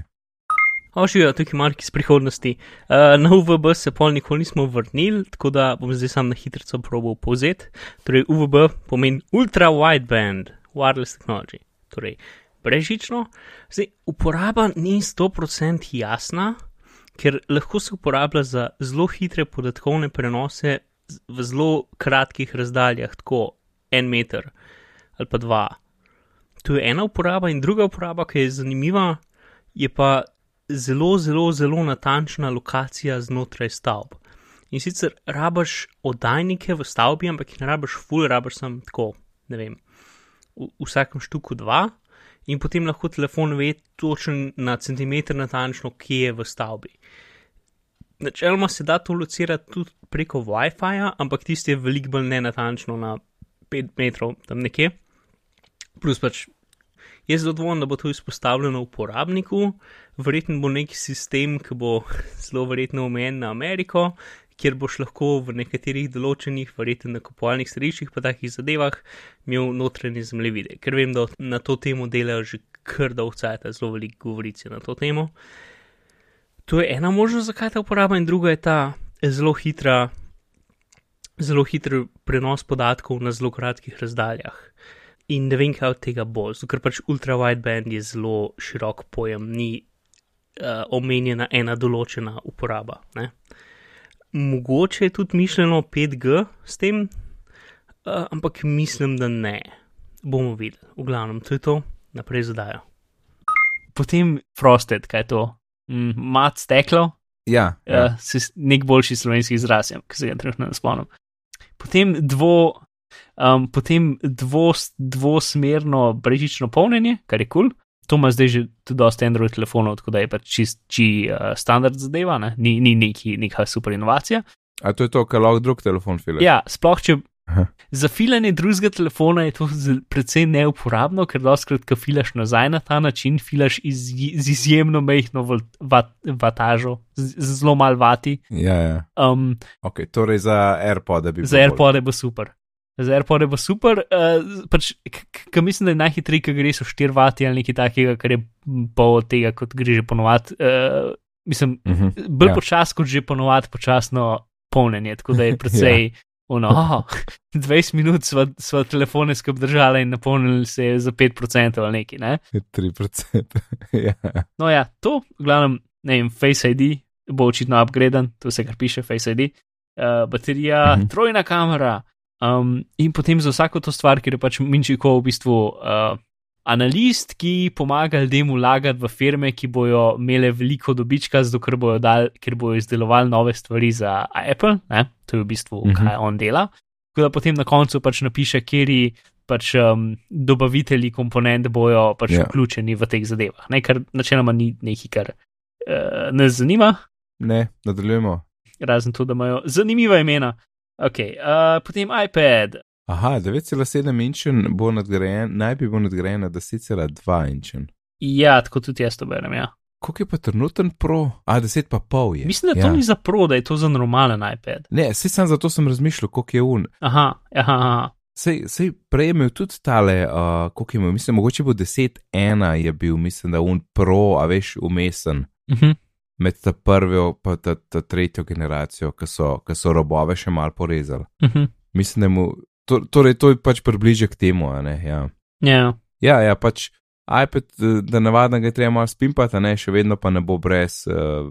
Ožijo, tukaj marki iz prihodnosti. Uh, na UVB se pol nikoli nismo vrnili, tako da bom zdaj sam na hitro probal povzeti. Torej, UVB pomeni Ultra Wideband Wireless Technology, torej brežično. Zdaj, uporaba ni 100% jasna, ker lahko se uporablja za zelo hitre podatkovne prenose v zelo kratkih razdaljah, tako en meter ali pa dva. To je ena uporaba, in druga uporaba, ki je zanimiva, je pa zelo, zelo, zelo natančna lokacija znotraj stavb. In sicer rabaš oddajnike v stavbi, ampak jih ne rabaš full, rabaš samo tako, ne vem, v, v vsakem štuku dva, in potem lahko telefon ve točen na centimeter natančno, kje je v stavbi. Načeloma se da to locirati tudi preko WiFi-ja, ampak tisti je veliko bolj nenatančno na 5 metrov tam nekje. Plus pač Jaz zelo dvomim, da bo to izpostavljeno uporabniku, verjetno bo neki sistem, ki bo zelo verjetno omejen na Ameriko, kjer boš lahko v nekaterih določenih, verjetno na kupovalnih središčih, pa takih zadevah, imel notranje zemljevide, ker vem, da na to temo delajo že kar dolgo časa, zelo veliko govorice na to temo. To je ena možnost, zakaj ta uporaba, in druga je ta zelo hitra, zelo hiter prenos podatkov na zelo kratkih razdaljah in ne vem, kaj od tega bo, ker pač ultra wideband je zelo širok pojem, ni omenjena ena določena uporaba. Ne. Mogoče je tudi mišljeno 5G s tem, uh, ampak mislim, da ne. Bomo videli. V glavnem, to je to, naprej zadajo. Potem Frosted, kaj je to? Mm, mat steklo, Ja, ja. uh, se- nek boljši slovenski izraz, je, ki se ga trenutno ne spomnim. Potem, dvo, um, potem dvo, dvosmerno brežično polnjenje, kar je kul. Cool. To ima zdaj že tudi dosta Android telefonov, tako da je pač čist či uh, standard zadeva, ne? ni, ni neki, neka super inovacija. A to je to, kar lahko drug telefon file. Ja, sploh če. Aha. Za filanje drugega telefona je to precej neuporabno, ker doskrat, ko filaš nazaj na ta način, filaš iz, z izjemno mehko vat, vatažo, z, z zelo mal vati. ja, ja. Um, Okay, torej za AirPod bi za bilo bolj. AirPode bo super. Za AirPode bo super, uh, pač, ki mislim, da je najhitrejši, ki gre so 4 vati ali nekaj takega, kar je pol od tega, kot gre že ponovadi. Uh, mislim, Mhm. bolj Ja. ja. počasno, kot že ponovadi počasno polnjenje, tako da je precej. Ono, oh, 20 minut sva, sva telefone skupaj držala in napolnili se je za 5% ali nekaj. Ne? 3%. ja. No, ja, to, v glavnem, ne vem, Face ID bo očitno upgraden, to se kar piše, Face ID, uh, baterija, uh Mhm. -huh. trojna kamera. Um, in potem za vsako to stvar, ker je pač Minčiko v bistvu uh, analist, ki pomaga ljudem vlagati v firme, ki bojo imele veliko dobička, zato ker bojo, dal, ker bojo izdelovali nove stvari za Apple, ne? to je v bistvu, Mhm. kaj on dela. Tako da potem na koncu pač napiše, kjeri pač um, dobavitelji komponent bojo pač Ja. yeah. vključeni v teh zadevah, ne? kar načeloma ni nekaj, kar uh, nas zanima, Ne, nadaljujemo. razen to, da imajo zanimiva imena. Okay, uh, potem iPad, Aha, 9,7 inčen bo nadgrajen, naj bi bil nadgrajen na 10,2 inčen. ja, tako tudi jaz to berem. Ja. Koliko je pa trenuten pro? A, 10 pa pol je. Mislim, da to ja. ja. ni za pro, da je to za normalen iPad. Ne, sej sam zato sem razmišljal, koliko je un. Aha, aha, aha. Sej, sej prej je imel tudi tale, uh, koliko je imel, mislim, mogoče bo 10,1 je bil, mislim, da un pro, a veš, umesen. Uh -huh. Med ta prvo in ta, ta tretjo generacijo, ki so, ki so robove še mal porezali. Uh -huh. Mislim, da mu, to, torej to je pač približek temu, a ne, ja. Ja, Ja, ja, pač iPad, eh, da navadno ga je treba malo spimpati, a ne, še vedno pa ne bo brez, uh,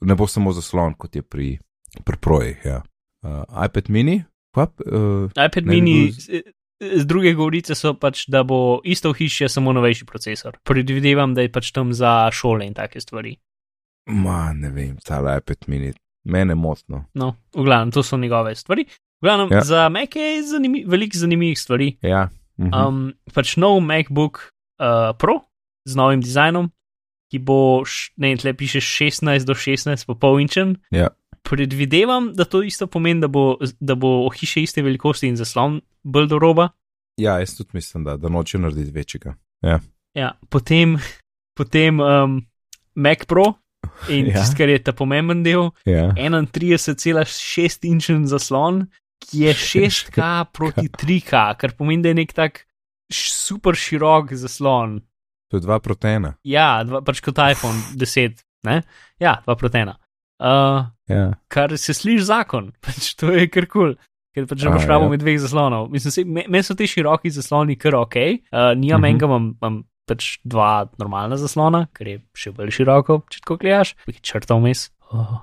ne bo samo zaslon, kot je pri, pri projih. Ja. Uh, iPad mini, kvap, uh, iPad Ne mini. bil z- druge govorice so pač, da bo isto hiši, samo novejši procesor. Predvidevam, da je pač tam za šole in take stvari. Ma, ne vem, ta iPad mini, mene motno. No, v glavnem, to so njegove stvari. V glavnem, Ja. ja. za Mac je zanimi, veliko zanimivih stvari. Ja, mhm. Um, pač nov MacBook uh, Pro z novim dizajnom, ki bo, ne vem, tle piše 16 do 16, pa pol inčen. Ja. Predvidevam, da to isto pomeni, da bo, da bo hiše iste velikosti in zaslon bolj do roba. ja, jaz tudi mislim, da, da noče narediti večjega. Ja, potem, potem um, Mac Pro in Ja. tisto, kar je ta pomemben del, Ja. 31,6 inčen zaslon, ki je 6K proti 3K, kar pomeni, da je nek tak super širok zaslon. To je 2 proti 1. Ja, dva, pač kot iPhone 10, ne? Ja, 2 proti 1. Uh, Ja. kar se sliši zakon, pač to je kar kul. Cool. Ker pač ne boš rabo ja. med dveh zaslonov. Mislim, se, me, meni so ti široki zasloni kar ok, uh, nijam Mhm. enega, imam, imam pač dva normalna zaslona, ker je še bolj široko, če tako gledaš, črta vmes. Oh.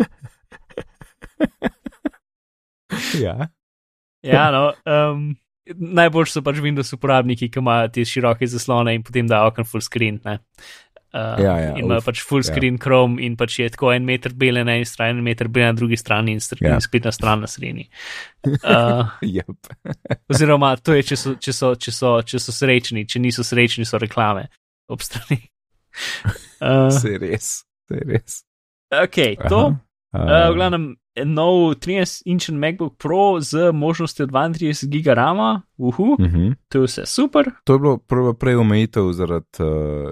ja. Ja, no. Um, najbolj so pač Windows uporabniki, ki imajo te široke zaslone in potem dajo okno full screen. Ne? Uh, Ja, ja, in imajo uf, pač full ja. screen Chrome in pač je tako en meter bele na eni strani, en meter bele na drugi strani in, Ja. in spletna stran na sredini. Uh, Yep. oziroma, to je, če so, če, so, če, so, če so srečni, če niso srečni, so reklame ob strani. Uh, Se res, se res. ok, to. Aha. Uh, v glavnem, nov 13-inčen MacBook Pro z možnostjo 32 GB RAM, uhu, Uh -huh. to je vse super. To je bilo prvo prej omejitev zaradi uh,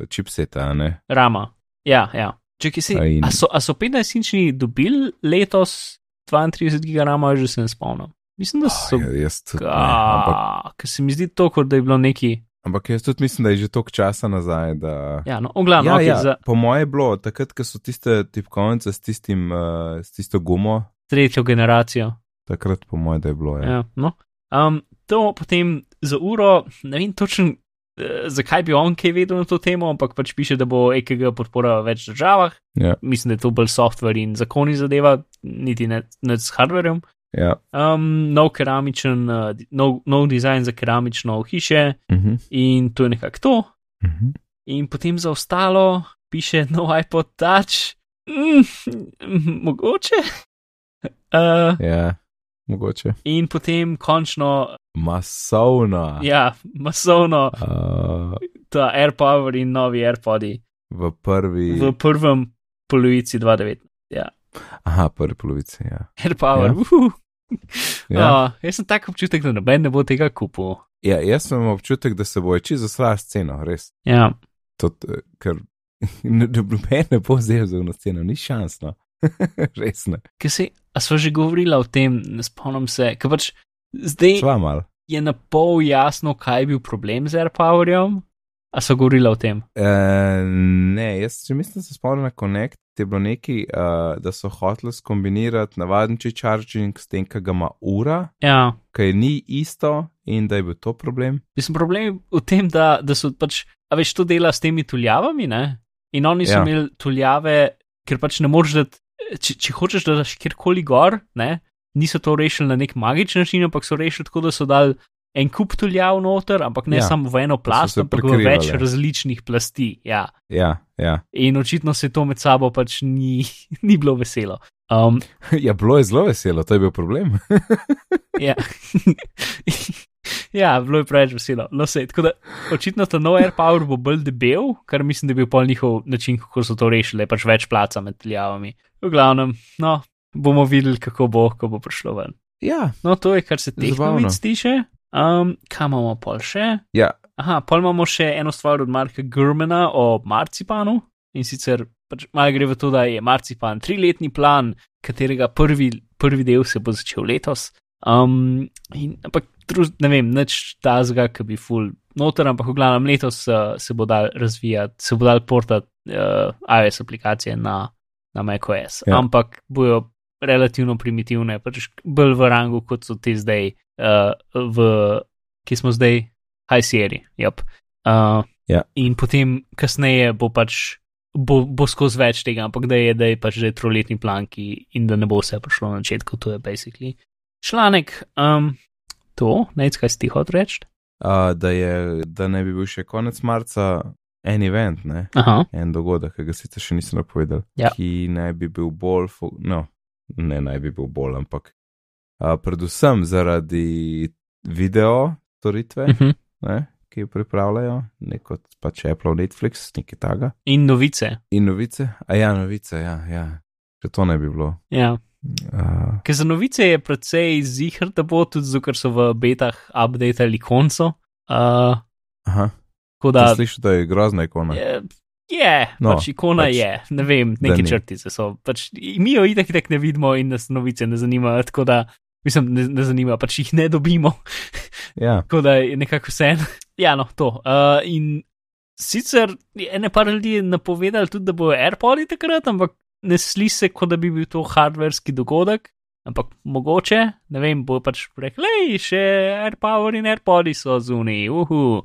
chipseta, ne? Rama. Ja, ja. Čekaj, si, A in- a, so, a so 15-inčni dobili letos 32 GB RAM, že se ne spomnim. Mislim, da so. Ja, jaz tudi, ampak, ker se mi zdi to, kot da je bilo neki. Ampak jaz tudi mislim, da je že toliko časa nazaj. Da... Ja, no, glavnem, Ja, okay, ja, za po moje je bilo takrat, ko so tiste tipkovnice s, tistim, uh, s tisto gumo, tretjo generacijo. takrat po moje, da je bilo. Ja. Ja, no. um, to potem za uro, ne vem točno, eh, zakaj bi on kaj vedel na to temo, ampak pač piše, da bo EKG podpora v več državah. Ja, Mislim, da je to bolj software in zakoni zadeva, niti ne, ne s hardwarem. Ja. Um, nov keramičen, uh, nov, nov dizajn za keramično hiše Uh -huh. in to je nekako to. Uh -huh. In potem za ostalo piše no iPod Touch. Mm, mogoče. Uh, Ja, mogoče. in potem končno, Masovna. ja, masovno, Uh, ta AirPower in novi AirPodi v prvi. v prvem polovici 2019. Aha, prvi polovici. Ja. AirPower, Ja. uhu. Ja. Ja. jaz sem tak občutek, da noben ne bo tega kupil. Ja, jaz imam občutek, da se bo čisto zasrala scena, res. Ja, To, ker noben ne bo vzel za eno ceno, ni šans. No. res ne. ker se, a smo že govorili o tem, ne spomnim se, ker pač zdaj Sva je na pol jasno, kaj je bil problem z AirPowerjem. A so govorili o tem? E, ne, jaz če mislim, da se spomnim na Connect, je bilo neki, uh, da so hoteli skombinirati navaden charging s tem, ki ga ima ura, Ja, ki ni isto in da je bil to problem. mislim, problem je v tem, da, da so pač, a veš, to dela s temi tuljavami, ne? In oni so Ja. imeli tuljave, ker pač ne moreš, da, če, če hočeš, da daš kjerkoli gor, ne? Niso to rešili na nek magičen način, ampak so rešili tako, da so dali en kup tuljav noter, ampak ne Ja, samo v eno plast, ampak v več različnih plasti. Ja. Ja, ja. In očitno se to med sabo pač ni, ni bilo veselo. Um, ja, bilo je zelo veselo, to je bil problem. ja. ja, bilo je preveč veselo. No, sej, tako da očitno ta nov AirPower bo bolj debel, kar mislim, da je bil pol njihov način, kako so to rešili, pač več placa med teljavami. V glavnem, no, bomo videli, kako bo, ko bo prišlo ven. ja, No, to je, kar se teh novic tiče. Um, kaj imamo pol še? ja, Aha, pol imamo še eno stvar od Marka Grmana o marcipanu in sicer pač malo gre v to, da je marcipan triletni plan, katerega prvi, prvi del se bo začel letos. Um, in, ampak ne vem, nič tazga, ki bi full noter, ampak v glavnem letos uh, se bo dal razvijati, se bo dal portati uh, iOS aplikacije na, na macOS. Ja. Ampak bojo relativno primitivne, pač bolj v rangu, kot so te zdaj, uh, v, ki smo zdaj, High Sierra. Yep. Uh, Ja. In potem kasneje bo pač. Bo, bo skozi več tega, ampak da je, da je pač že troletni plan, ki in da ne bo vse prišlo na začetku, to je basically članek. Um, to, nec, kaj si ti hotel reči? uh, da, je, da ne bi bil še konec marca en event, ne? Aha, en dogodek, ki ga sicer še nisem napovedal, Ja. ki naj bi bil bolj, no, ne naj bi bil bolj, ampak uh, predvsem zaradi video storitve, uh -huh. Ne, ki jo pripravljajo, neko pač Apple, Netflix, nekaj taga. In novice. In novice, a ja, novice, ja, ja. Če to ne bi bilo. Ja. Uh, Ker za novice je precej zihr, da bo tudi zato, ker so v betah updatali konco. Uh, aha, tako da slišiš, da je grozna ikona. je, je No, pač ikona pač, je, ne vem, neke črtice so. Pač, mi jo itak itak ne vidimo in nas novice ne zanimajo, tako da, mislim, ne, ne zanima, pač jih ne dobimo. Ja, Tako da je nekako vse en. Ja, no, to. Uh, in sicer je ene par ljudi je napovedali tudi, da bojo AirPodi takrat, ampak ne sli se, kot da bi bil to hardverski dogodek. Ampak mogoče, ne vem, bo pač rekel, hej, še AirPower in AirPodi so zunaj, uhu.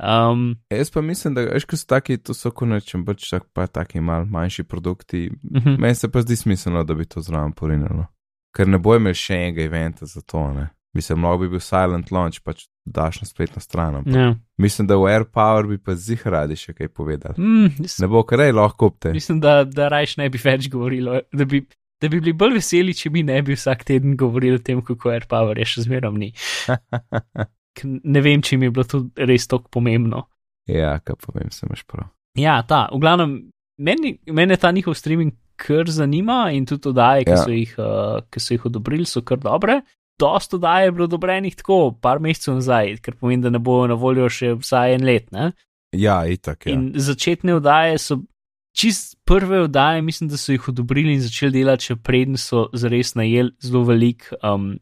Um, jaz pa mislim, da veš, ko so taki, to so konečem, pač tak, pa taki mal manjši produkti. uh -huh. Meni se pa zdi smiselno, da bi to zraven porinilo. Ker ne bo imel še enega eventa za to, ne. Se lahko bi bil silent launch, pač daš na spletno stran. ampak ja. Mislim, da v AirPower bi pa zih radi še kaj povedali. mm, Ne bo kar lahko kupte. mislim, da, da rajš ne bi več govorilo, da bi, da bi bili bolj veseli, če bi ne bi vsak teden govorili o tem, kako AirPower je še zmerom ni. Ne vem, če mi je bilo to res tako pomembno. ja, kaj povem, se imaš prav. Ja, ta, v glavnem, meni, mene ta njihov streaming kar zanima in tudi oddaje, ki, Ja. so jih, uh, ki so jih odobrili, so kar dobre. Dost oddaj je bilo odobrenih tako, par mesecev nazaj, ker pomeni, da ne bo na voljo še vsaj en let. Ne? Ja, itak je. Ja. In začetne oddaje so, čist prve oddaje, mislim, da so jih odobrili in začeli delati, še preden so zares najeli zelo velik um,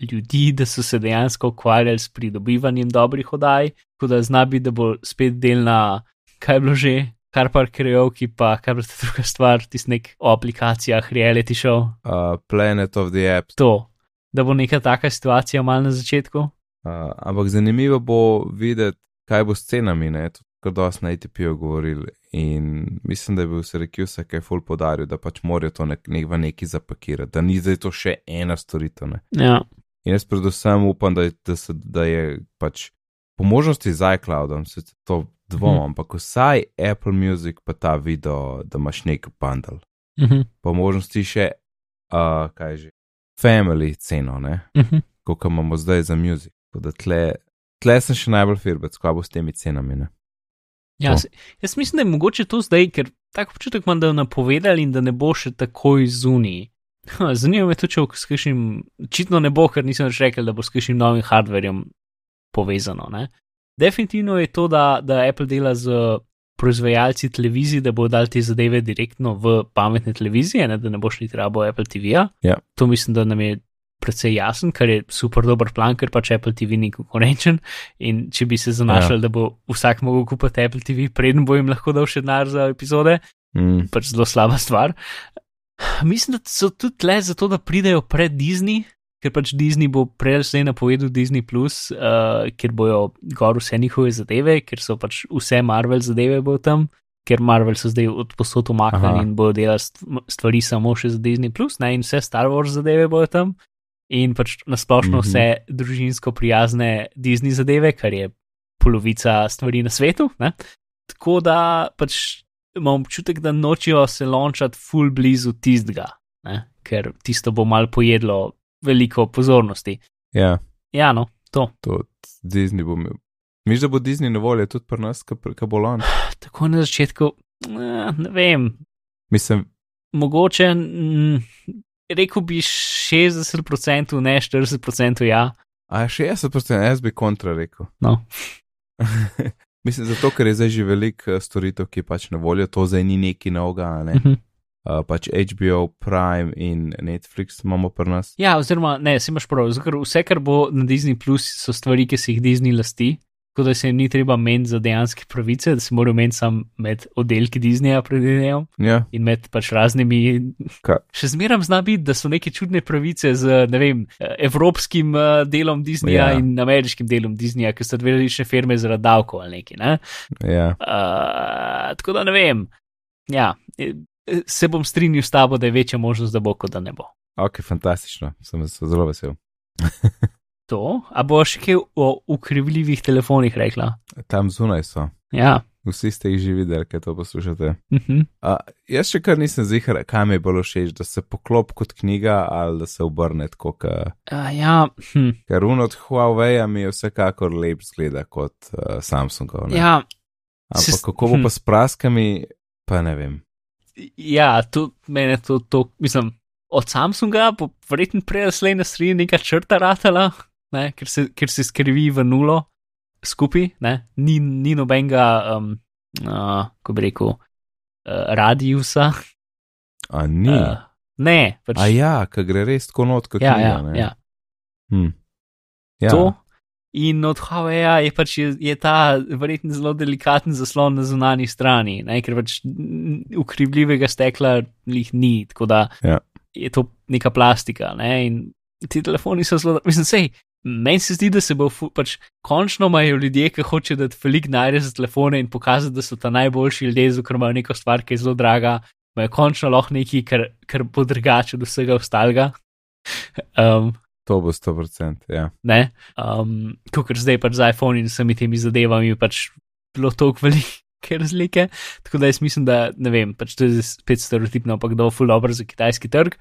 ljudi, da so se dejansko ukvarjali s pridobivanjem dobrih oddaj. Tako da zna biti, da bo spet delna, kaj je bilo že, kar par krajovki, pa kar ta druga stvar, tisti nek o aplikacijah, reality show. Uh, Planet of the Apps. To, da bo neka taka situacija mal na začetku. Uh, ampak zanimivo bo videti, kaj bo s cenami, ne, to kar dosti na ATP-ju govorili. In mislim, da je bil Syracuse, ki je full podaril, da pač morajo to nek, nek v neki zapakirati, da ni zdaj to še ena storitev. Ne. Ja. In jaz predvsem upam, da je, da se, da je pač po možnosti z iCloudom, se to dvomim, Mhm. ampak vsaj Apple Music pa ta video, da imaš nek bundle. Mhm. Po možnosti še, uh, kaj že, family ceno, ne, Mhm. kot imamo zdaj za da tle, tle sem še najbolj firbec, kaj bo s temi cenami. Ne? Ja, se, jaz mislim, da je mogoče to zdaj, ker tako občutek imam, da je napovedali in da ne bo še takoj zunij. Zanima me tudi, če bo s kakšnim, očitno ne bo, ker nisem več rekel, da bo s kakšnim novim hardverjem povezano. Ne? Definitivno je to, da, da Apple dela z proizvajalci televizij, da bo dal te zadeve direktno v pametne televizije, ne? da ne boš niti rabo Apple TV-ja. Ja. To mislim, da nam je precej jasen, kar je super dober plan, ker pač Apple TV ni konkurenčen. In če bi se zanašali, ja. da bo vsak mogel kupiti Apple TV, preden bo jim lahko dal še denar za epizode, Mm, pač zelo slaba stvar. Mislim, da so tudi le zato, da pridejo pred Disney, ker pač Disney bo prej zdaj napovedal Disney, Plus, uh, kjer bojo gor vse njihove zadeve, ker so pač vse Marvel zadeve bo tam. Ker Marvel so zdaj od posod umaknili in bodo delali st- stvari samo še za Disney, Plus, ne, in vse Star Wars zadeve bojo tam, in pač nasplošno Mhm. vse družinsko prijazne Disney zadeve, kar je polovica stvari na svetu. Ne. Tako da pač imam občutek, da nočijo se lončati full blizu tistega, ne? ker tisto bo mal pojedlo veliko pozornosti. ja, Ja, no, to. to Disney bo imel. Miš, da bo Disney na voljo tudi pri nas, kaj bo lon. Tako na začetku, eh, ne vem, Mislim, mogoče, mm, rekel bi 60%, ne 40%, ja. a 60%, jaz bi kontra rekel. No. Mislim, zato, ker je zdaj že veliko eh, storitev, ki je pač na voljo, to zdaj ni neki novega, a ne. Mhm. Uh, pač HBO, Prime in Netflix imamo pri nas. Ja, oziroma, ne, si imaš prav, ker vse, kar bo na Disney, Plus, so stvari, ki se jih Disney lasti. Tako da se jim ni treba meniti za dejanske pravice, da se morajo meniti samo med oddelki Disneya, predvidevam. Ja, in med pač raznimi. Kaj? Še zmeraj zna biti, da so neke čudne pravice z ne vem, evropskim eh, delom Disneya Ja. in ameriškim delom Disneya, ki so dve različne firme zaradi davkov ali nekaj. Ne? ja. Uh, tako da ne vem. Ja, eh, se bom strinjal s tabo, da je večja možnost, da bo, kot da ne bo. ok, fantastično, sem se zelo vesel. To, a bo še kaj o ukrivljivih telefonih rekla? Tam zunaj so. Ja. Vsi ste jih že videli, kaj to poslušate. Uh -huh. A, jaz še kar nisem zihar, kaj mi je bolj všeč, da se poklop kot knjiga ali da se obrne tako, ka- uh, ja, hm. ker un od Huawei mi je vsekakor lep zgleda kot uh, Samsungov. ne. ja, Ampak sis- kako bo hm. pa s praskami, pa ne vem. Ja, to meni to, to, mislim, od Samsunga bo verjetno prej slej na sredi neka črta ratala, ne, ker, se, ker se skrivi v nulo skupaj, ne, ni, ni nobenega, um, uh, ko bi rekel, uh, radiusa. A ni. Uh, ne, pač, A ja, ki gre res tako not kot ja, knjiga. ja, ne. ja, Hm. ja. to. In od Huawei je pač je, je ta verjetno zelo delikaten zaslon na zunanji strani, ne, ker pač ukrivljivega stekla jih ni, tako da Ja. je to neka plastika. Ne, in ti telefoni so zelo, mislim, sej. Meni se zdi, da se bo pač končno imajo ljudje, ki hočejo dati velik najre za telefone in pokazati, da so ta najboljši ljudje, zato ker imajo neko stvar, ki je zelo draga, imajo končno lahko nekaj, kar, kar bo drugače od vsega ostalega. Um, To bo 100%. Ja. ne, um, kot zdaj pač z iPhone in vsemi temi zadevami pač bilo toliko velike razlike. Tako da jaz mislim, da ne vem, pač to je spet stereotipno, ampak da bo full dobro za kitajski trg.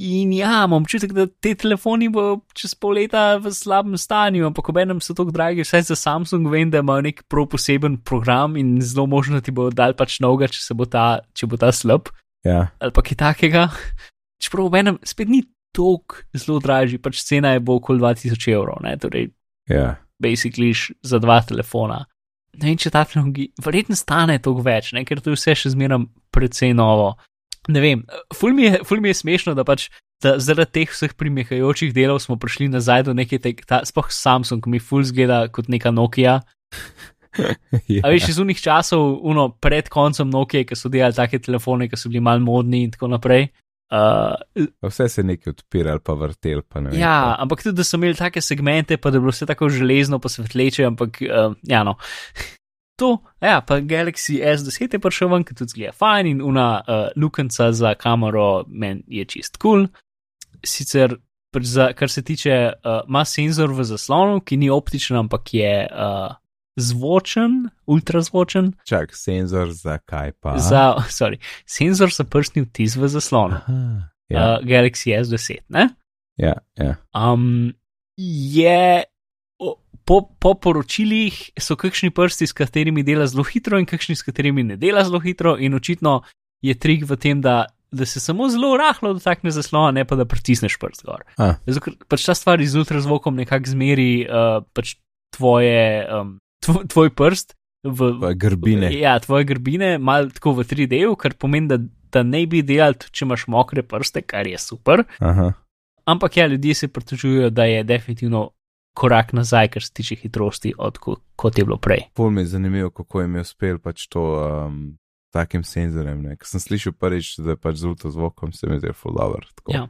In ja, imam občutek, da te telefoni bo čez pol leta v slabem stanju, ampak obenem so tako dragi, vsaj za Samsung vem, da imajo nek prav poseben program in zelo možno ti bo dal pač novega, če, se bo ta, če bo ta slab Ja. ali pa kaj takega. Čeprav obenem spet ni toliko zelo dražji, pač cena je bo okoli 2000 evrov, ne, torej Ja. basically za dva telefona. Ne vem, če ta tehnologija, verjetno stane toliko več, ne? ker to je vse še zmeraj precej novo. Ne vem, ful mi je, ful mi je smešno, da pač da zaradi teh vseh premikajočih delov smo prišli nazaj do neke, te, ta, sploh Samsung, mi ful zgleda kot neka Nokia. ja. A veš, iz unih časov, uno, pred koncem Nokia, ki so delali take telefone, ki so bili mal modni in tako naprej. Uh, Vse se je nekaj odpiralo, pa vrtel. Pa ne vem, ja, pa. ampak tudi, da so imeli take segmente, pa da je bilo vse tako železno, pa svetleče, ampak uh, ja, no. To, ja, pa Galaxy S10 je prišel ven, ki tudi zgleda fajn in una uh, lukenca za kamero meni je čist kul. Cool. Sicer, za, kar se tiče, uh, ima senzor v zaslonu, ki ni optičen, ampak je uh, zvočen, ultrazvočen. Čak, senzor za kaj pa? Za, sorry, senzor za prstni vtis v zaslonu. Aha, Ja. Uh, Galaxy S10, ne? ja, ja. Um, je po, po poročilih so kakšni prsti, s katerimi dela zelo hitro, in kakšni, s katerimi ne dela zelo hitro, in očitno je trik v tem, da, da se samo zelo rahlo dotakne zaslona, ne pa da pritisneš prst gor. A. Zato, ker pač ta stvar z ultrazvokom nekako zmeri uh, pač tvoje, um, tvoj, tvoj prst. V, Pa grbine. Ja, tvoje grbine, malo tako v 3D-ju, kar pomeni, da, da ne bi delal, če imaš mokre prste, kar je super. Aha. Ampak ja, ljudje se pritožujejo, da je definitivno korak nazaj, kar se tiče hitrosti, od ko, kot je bilo prej. Pol mi je zanimivo, kako jim je uspel pač to um, takim senzorjem. Ker sem slišal prvič, da je pač z ultrazvokom se mi zdi full dobro. tako. Ja.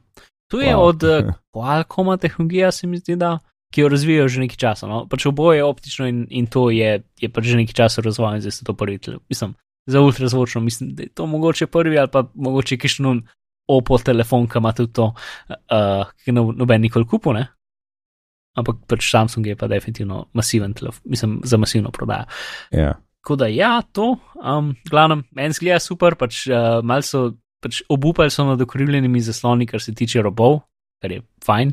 To je Wow. od uh, Qualcomm tehnologija, se mi zdi, da, ki jo razvijajo že nekaj časa. No? Pač oboje je optično in, in to je, je pač že nekaj časa razvojen, zdaj se to prvi, mislim, za ultrazvočno, mislim, da je to mogoče prvi ali pa mogoče kišno Oppo telefon, ki ima tudi to, uh, ki no, noben nikoli kupu, ne? Ampak pač Samsung je pa definitivno masiven telefon, mislim, za masivno prodajo. Ja. Tako da ja, to, um, glavno, meni zgleda super, pač uh, malo so pač obupali so nad okrivljenimi zasloni, kar se tiče robov, kar je fajn.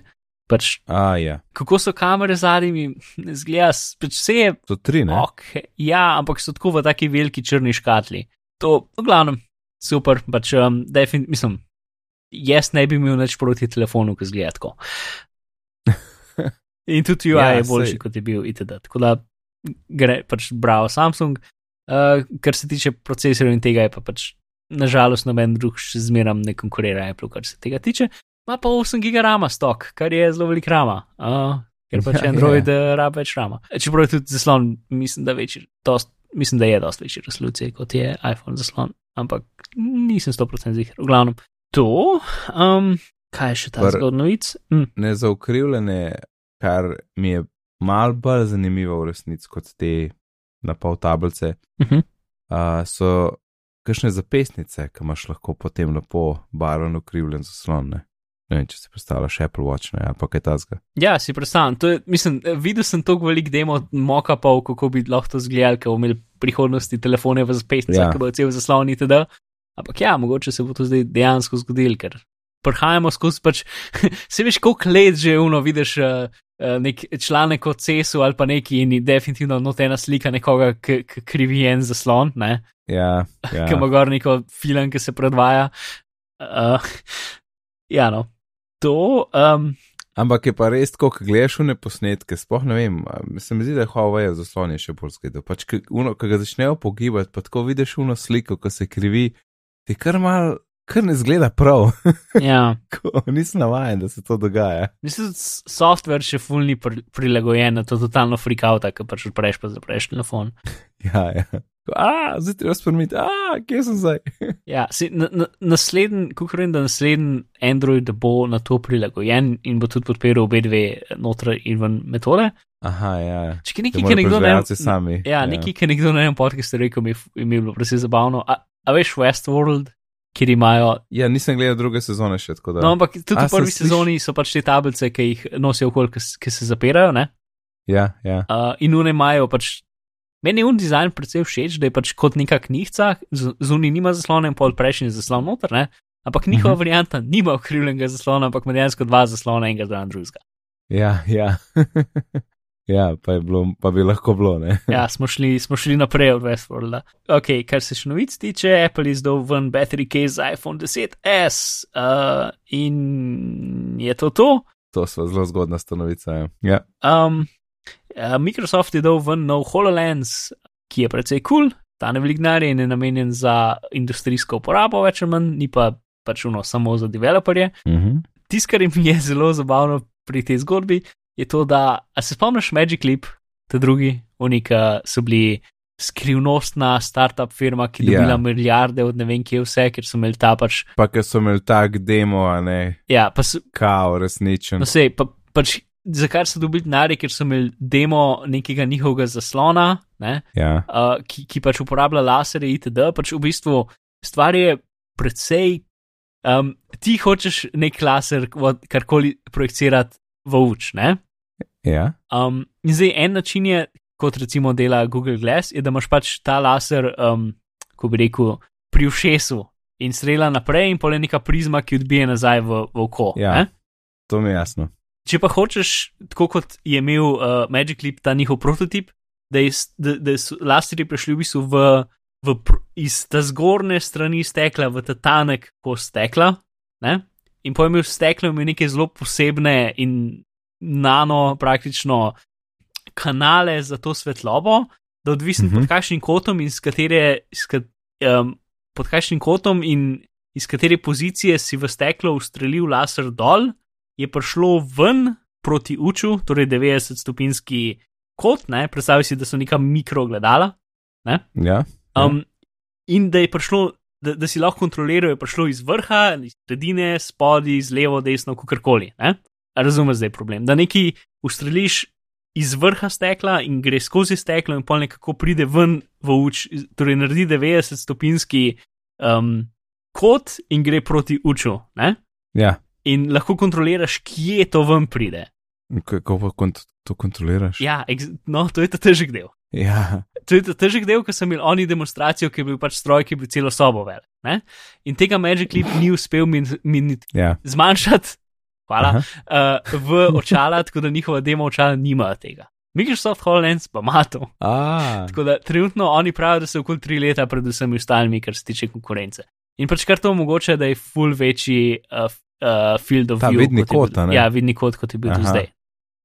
Pač, A, ja. kako so kamere zadnji, ne zgleda, pač vse je To tri, ne? ok, ja, ampak so tako v taki veliki črni škatli. To, v glavnem, super, pač um, definitivno, mislim, jaz ne bi imel nič proti telefonu, ki zgleda tako. In tudi UI Ja, ja, je boljši, sej. kot je bil itd. Tako da gre pač bravo Samsung. Uh, kar se tiče procesorjev in tega, je pa pač nažalost noben drug še zmeram ne konkurira Apple, kar se tega tiče. Ma pa 8 giga rama stok, kar je zelo velik rama. Uh, ker pač Ja, Android ja. yeah. rabe več rama. Čeprav je tudi zaslon, mislim, da, večji, dost, mislim, da je dosti večji resolucije kot je iPhone zaslon, ampak nisem 100% ziger. V glavnem, to, um, kaj je še ta zgodnovic? Mm, Ne za ukrivljene, kar mi je mal bolj zanimivo v resnici kot te na pol tablice, uh -huh. uh, so kakšne zapestnice, ki imaš lahko potem lepo barven ukrivljen zaslon. Ne? Ne vem, če si predstavljaš Apple Watch, ne, ali pa kaj tasga. Ja, si predstavljam. To je, mislim, videl sem toliko velik demo, moka pa, kako bi lahko to izgledalo, ker bomo imeli v prihodnosti telefone v zapestnicah, Ja. ki bodo cel zaslon itd. Ampak ja, mogoče se bo to zdaj dejansko zgodilo, ker prihajamo skozi pač, se veš, koliko let že uno vidiš. Uh, Nek članek o CES-u ali pa neki in definitivno not ena slika nekoga, ki krivi en zaslon, ne? Ja, ja. ki ima ja. gor neko film, ki se predvaja. Uh, ja, no. To, um, Ampak je pa res, ko gledaš v ne posnetke, sploh ne vem, se mi zdi, da je Huawei zaslon je še bolj zgledal. Pač, ko ga začnejo pogibati, pa tako vidiš uno sliko, ko se krivi, ti kar mal, kar ne zgleda prav. ja. Ko nisem navajen, da se to dogaja. Mislim, da software še fulni pr prilagojen na to totalno freakouta, ki pač odpreš pa zapreš telefon. Ja, ja. A, zdaj treba spremeniti, a, kje sem zdaj? Ja, si, na, na, naslednji, kako rečem, da naslednji Android bo na to prilagojen in bo tudi podpiral obe dve noter in ven metode. Aha, ja. Če je Da nekaj, ki je nekdo proizvajalci sami. Ja, nekaj, ki je nekdo na enem podkastu rekel, mi je, mi je bilo precej zabavno. A, a veš, Westworld, kjer imajo. Ja, nisem gledal druge sezone še tako da. No, ampak tudi A, v prvi sliš- sezoni so pač te tablice, ki jih nosijo okoli, ki, se zapirajo, ne? Ja, ja. Uh, in une imajo pač. Meni je un dizajn predvsej všeč, da je pač kot neka knjižica, zunaj nima zaslona in pol prejšnji zaslon noter, ne? Ampak njihova uh Mhm. -huh. varianta nima okrivljenega zaslona, ampak ima dejansko dva zaslona, enega zraven drugega. Ja, ja. ja, pa, bilo, pa bi lahko bilo? Ja, smo šli, smo šli naprej od Westworlda. Ok, kar se še novic tiče, Apple je izdal ven battery case za iPhone 10s uh, in je to to. To so zelo zgodna stanovica. Ja. ja. Um, uh, Microsoft je dal ven nov HoloLens, ki je precej kul, cool, ta ne velik denar in je namenjen za industrijsko uporabo, več ali manj, ni pa pač uno samo za developerje. Uh -huh. Tisto, kar mi je zelo zabavno pri tej zgodbi, je to, da se spomniš Magic Leap, te drugi, oni, ki so bili skrivnostna startup firma, ki je Ja. dobila milijarde od ne vem kje vse, ker so imeli ta pač. Pa ker so imeli tak demo, a ne, Ja, pa so, kao, resničen. no sej, pa, pač. Zakaj so dobili denar, ker so imeli demo nekega njihovega zaslona, ne, Ja, uh, ki, ki pač uporablja laserje itd. Pač v bistvu stvar je precej. Um, ti hočeš nek laser, karkoli projicirati v uč, ne? Ja, Um, in zdaj en način je, kot recimo dela Google Glass, je, da imaš pač ta laser, um, ko bi rekel, pri ušesu in strela naprej, in pol je neka prizma, ki odbije nazaj v, v oko. Ja. ne? to mi je jasno. Če pa hočeš, tako kot je imel uh, Magic Leap, ta njihov prototip, da, je, da, da so laserji prišli v bistvu v, v, iz te zgornje strani stekla v ta tanek kos stekla, ne? in po imel steklo imel neke zelo posebne in nano praktično kanale za to svetlobo, da odvisno uh Mhm. -huh. pod kakšnim kotom in z katere, iz ka, um, pod kakšnim kotom in iz katere pozicije si v steklo ustrelil laser dol, je prišlo ven proti uču, torej 90 stopinjski kot, ne, predstavljaj si, da so neka mikrogledala. Ja, Um, in da je prišlo, da, da si lahko kontroliral, je prišlo iz vrha, iz sredine, spodaj, iz levo, desno, kakorkoli. Razumeš zdaj problem. Da neki ustreliš iz vrha stekla in gre skozi steklo, in pol nekako pride ven v uč, torej naredi 90 stopinjski um, kot in gre proti uču. Ne? ja. In lahko kontroliraš, kje to ven pride. Kako pa kont to kontroliraš? Ja, no, to je ta težek del. ja. To je ta težek del, ko so imeli oni demonstracijo, ki je bil pač stroj, ki je bil celo sobo velik. ne. In tega Magic Leap ni uspel min, min ja. zmanjšati, hvala, Aha. uh, v očala, tako da njihova demo očala nima tega. Microsoft HoloLens pa ima to. A, Tako da trenutno oni pravijo, da so okoli tri leta pred vsemi ostalimi, kar se tiče konkurence. In pač kar to omogoča, da je full večji uh, uh, field of Ta view. vidni kot kot? Ja, vidni kot, kot je bil do Aha. zdaj.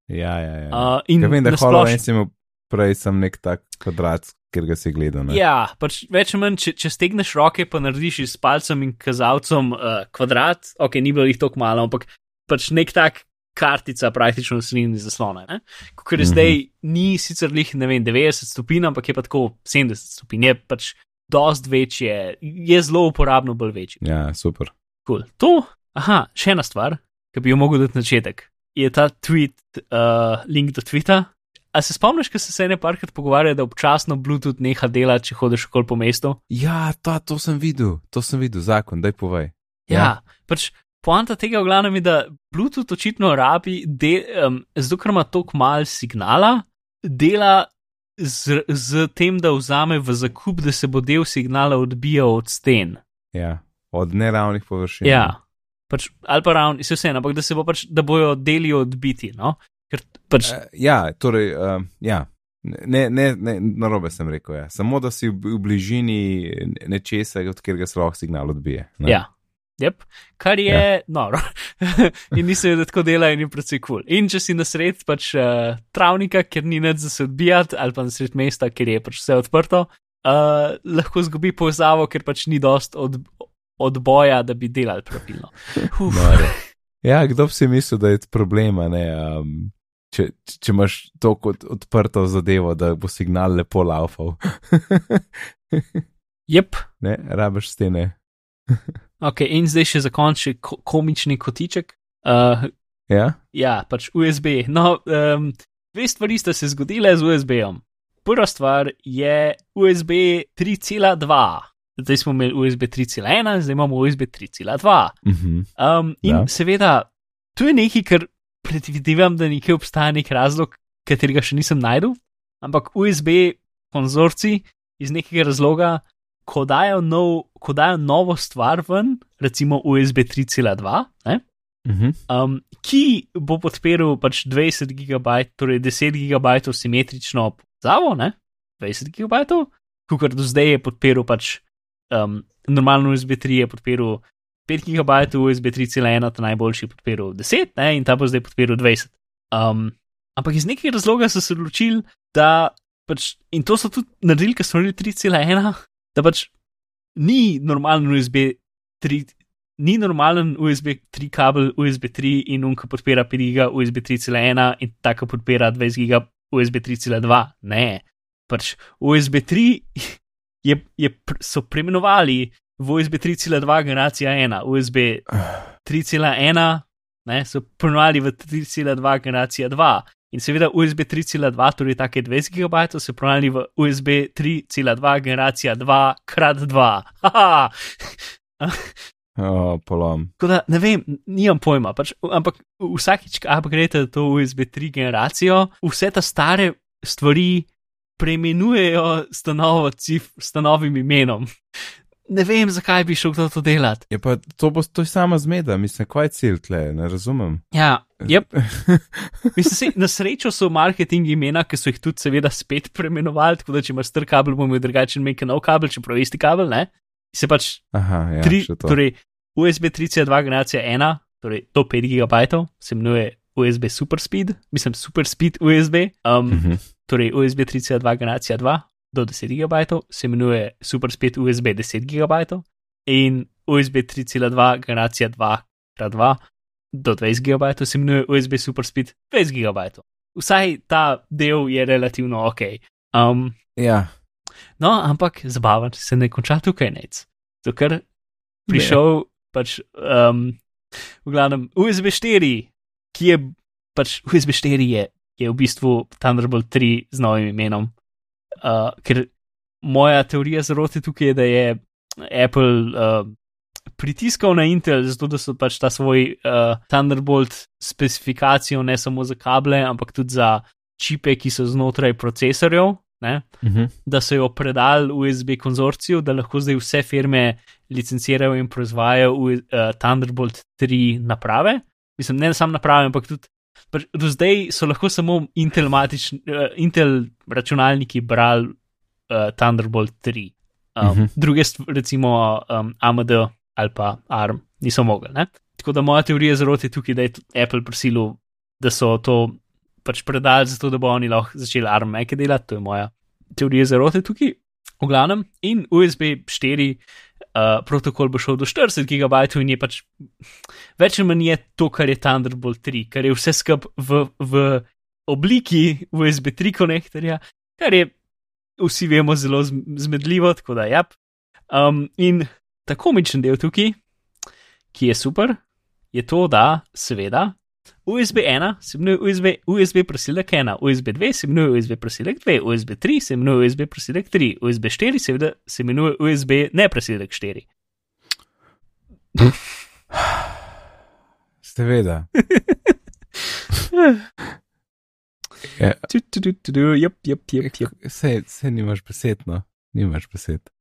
ja, ja. ja. Uh, in Ker vem, da HoloLens imel prej sem nek tak kvadrat, ker ga si gledal. Ne? Ja, pač več ali manj, če, če stegneš roke, pa narediš s palcem in kazalcem uh, kvadrat, ok, ni bilo jih tako malo, ampak pač nek tak kartica praktično sredini zaslona. ne. Ker je Mhm. zdaj ni sicer lih, ne vem, 90 stopinj, ampak je pa tako 70 stopinj, je pač dost večje, je zelo uporabno, bolj večji. ja, super. Cool. To, aha, še ena stvar, ki bi jo mogel dati na začetek, je ta tweet, uh, link do tvita. A se spomniš, ko se se ene parkrat pogovarjali, da občasno Bluetooth neha delati, če hodiš okoli po mestu? Ja, to, to sem videl, to sem videl, zakon, daj povej. Ja, Ja. pač poanta tega v glavnem je, da Bluetooth očitno rabi, de, um, zato ker ima toliko mal signala, dela z, z tem, da vzame v zakup, da se bo del signala odbijal od sten. Ja, od neravnih površin. Ja, pač, ali pa ravno, se vse, ampak da se bo pač, da bojo deli odbiti. No? Ker pač, Eh, ja torej, uh, ja. Ne, ne, ne, narobe sem rekel. Ja. Samo da si v bližini nečesa, od katerega se lahko signal odbije. Ne? ja. Yep. Kar je ja. noro. in mislim, da tako dela in je precej kul. Cool. In če si na sred pač uh, travnika, ker ni nič za se odbijati, ali pa na sred mesta, ker je pač vse odprto, uh, lahko zgubi povezavo, ker pač ni dost od, odboja, da bi delali pravilno. Ja, kdo bi si mislil, da je problema, ne, um, če, če imaš to kot odprto zadevo, da bo signal lepo laufal. Yep. ne, rabiš stene. Ok, in zdaj še za konec še ko komični kotiček. Uh, Ja, ja, pač USB. No, um, dve stvari sta se zgodile z USB-om. Prva stvar je USB 3.2. Zdaj smo imeli USB 3.1, zdaj imamo USB 3.2. uh -huh. Um, in Ja. ja. seveda, to je nekaj, kar predvidevam, da nekje obstaja nek razlog, katerega še nisem najdel, ampak USB konzorci iz nekega razloga, ko dajo, nov, ko dajo novo stvar ven, recimo USB 3.2, ne, uh -huh. um, ki bo podpiral pač 20 GB, torej 10 GB simetrično povezavo, ne, 20 GB, kot do zdaj je podpiral pač um, normalno USB 3 je podpiral 5 GB, USB 3.1, ta najboljši podpiral 10, ne, in ta bo zdaj podpiral 20. Um, ampak iz nekega razloga so se odločili, da pač, in to so tudi naredili, ker so naredili 3.1, da pač ni normalen USB 3. Ni normalen USB 3 kabel, USB 3 in unka podpira 5 GB, USB 3.1 in tako podpira 20 GB, USB 3.2. Ne, pač USB 3 je, je, so preimenovali v USB 3.2 generacija 1, USB 3.1 ne, so preimenovali v 3.2 generacija 2. In seveda USB 3.2, torej take 20 GB, so preimenovali v USB 3.2 generacija 2 krat 2. Haha! O, polom. Tako da ne vem, nimam pojma, pač, ampak vsakič, ko upgrade to USB 3 generacijo, vse te stare stvari preimenujejo s to novo cif, s novim imenom. Ne vem, zakaj bi šel kdo to delati. Je pa to bo to je sama zmeda, mislim, kaj je cilj tle, ne razumem. Ja, yep. Mislim, se, na srečo so marketing imena, ki so jih tudi seveda spet preimenovali, tako da če imaš star kabel, bomo imeli drugačen make nov kabel, čeprav isti kabel, ne? Se pač Aha, ja, tri, torej USB 3.2 generacija 1, torej do 5 GB, se imenuje USB Super Speed, mislim Super Speed USB, um, Mhm. torej USB 3.2 generacija 2 do 10 GB, se imenuje Super Speed USB 10 GB in USB 3.2 generacija 2x2 do 20 GB se imenuje USB Super Speed 20 GB. Vsaj ta del je relativno ok. Um, Ja, No, ampak zabaven se ne konča tukaj nec. Ker prišel pač, um, v glavnem, USB 4, ki je pač USB 4 je, je v bistvu Thunderbolt 3 z novim imenom. Uh, ker moja teorija zarote tukaj je, da je Apple uh, pritiskal na Intel, zato da so pač ta svoj uh, Thunderbolt specifikacijo ne samo za kable, ampak tudi za čipe, ki so znotraj procesorjev. Ne? mhm. da so jo predali USB konzorciju, da lahko zdaj vse firme licencirajo in proizvajajo uh, Thunderbolt 3 naprave. Mislim, ne samo naprave, ampak tudi. Pač Do zdaj so lahko samo Intel, matični, uh, Intel računalniki brali uh, Thunderbolt 3. Um, uh Mhm. -huh. Druge, recimo um, AMD ali pa ARM, niso mogli. Ne? Tako da moja teorija zarote je tukaj, da je Apple prisilil, da so to pač predali, zato da bo oni lahko začeli ARM meke delati, to je moja teorija zarote tukaj. V glavnem, in USB 4 uh, protokol bo šel do 40 GB in je pač več ali manj je to, kar je Thunderbolt 3, kar je vse skupaj v, v obliki USB 3 konektorja, kar je vsi vemo zelo zm- zmedljivo, tako da ja. Um, in tako mičen del tukaj, ki je super, je to, da seveda USB 1 se imenuje USB, USB prosilek 1, USB 2 se imenuje USB prosilek 2, USB 3 se imenuje USB prosilek 3, USB 4 seveda se imenuje USB ne prosilek 4. Seveda. Ja, tu, Jep, jep, jep, jep. Sej, sej nimaš besed, no, nimaš besed.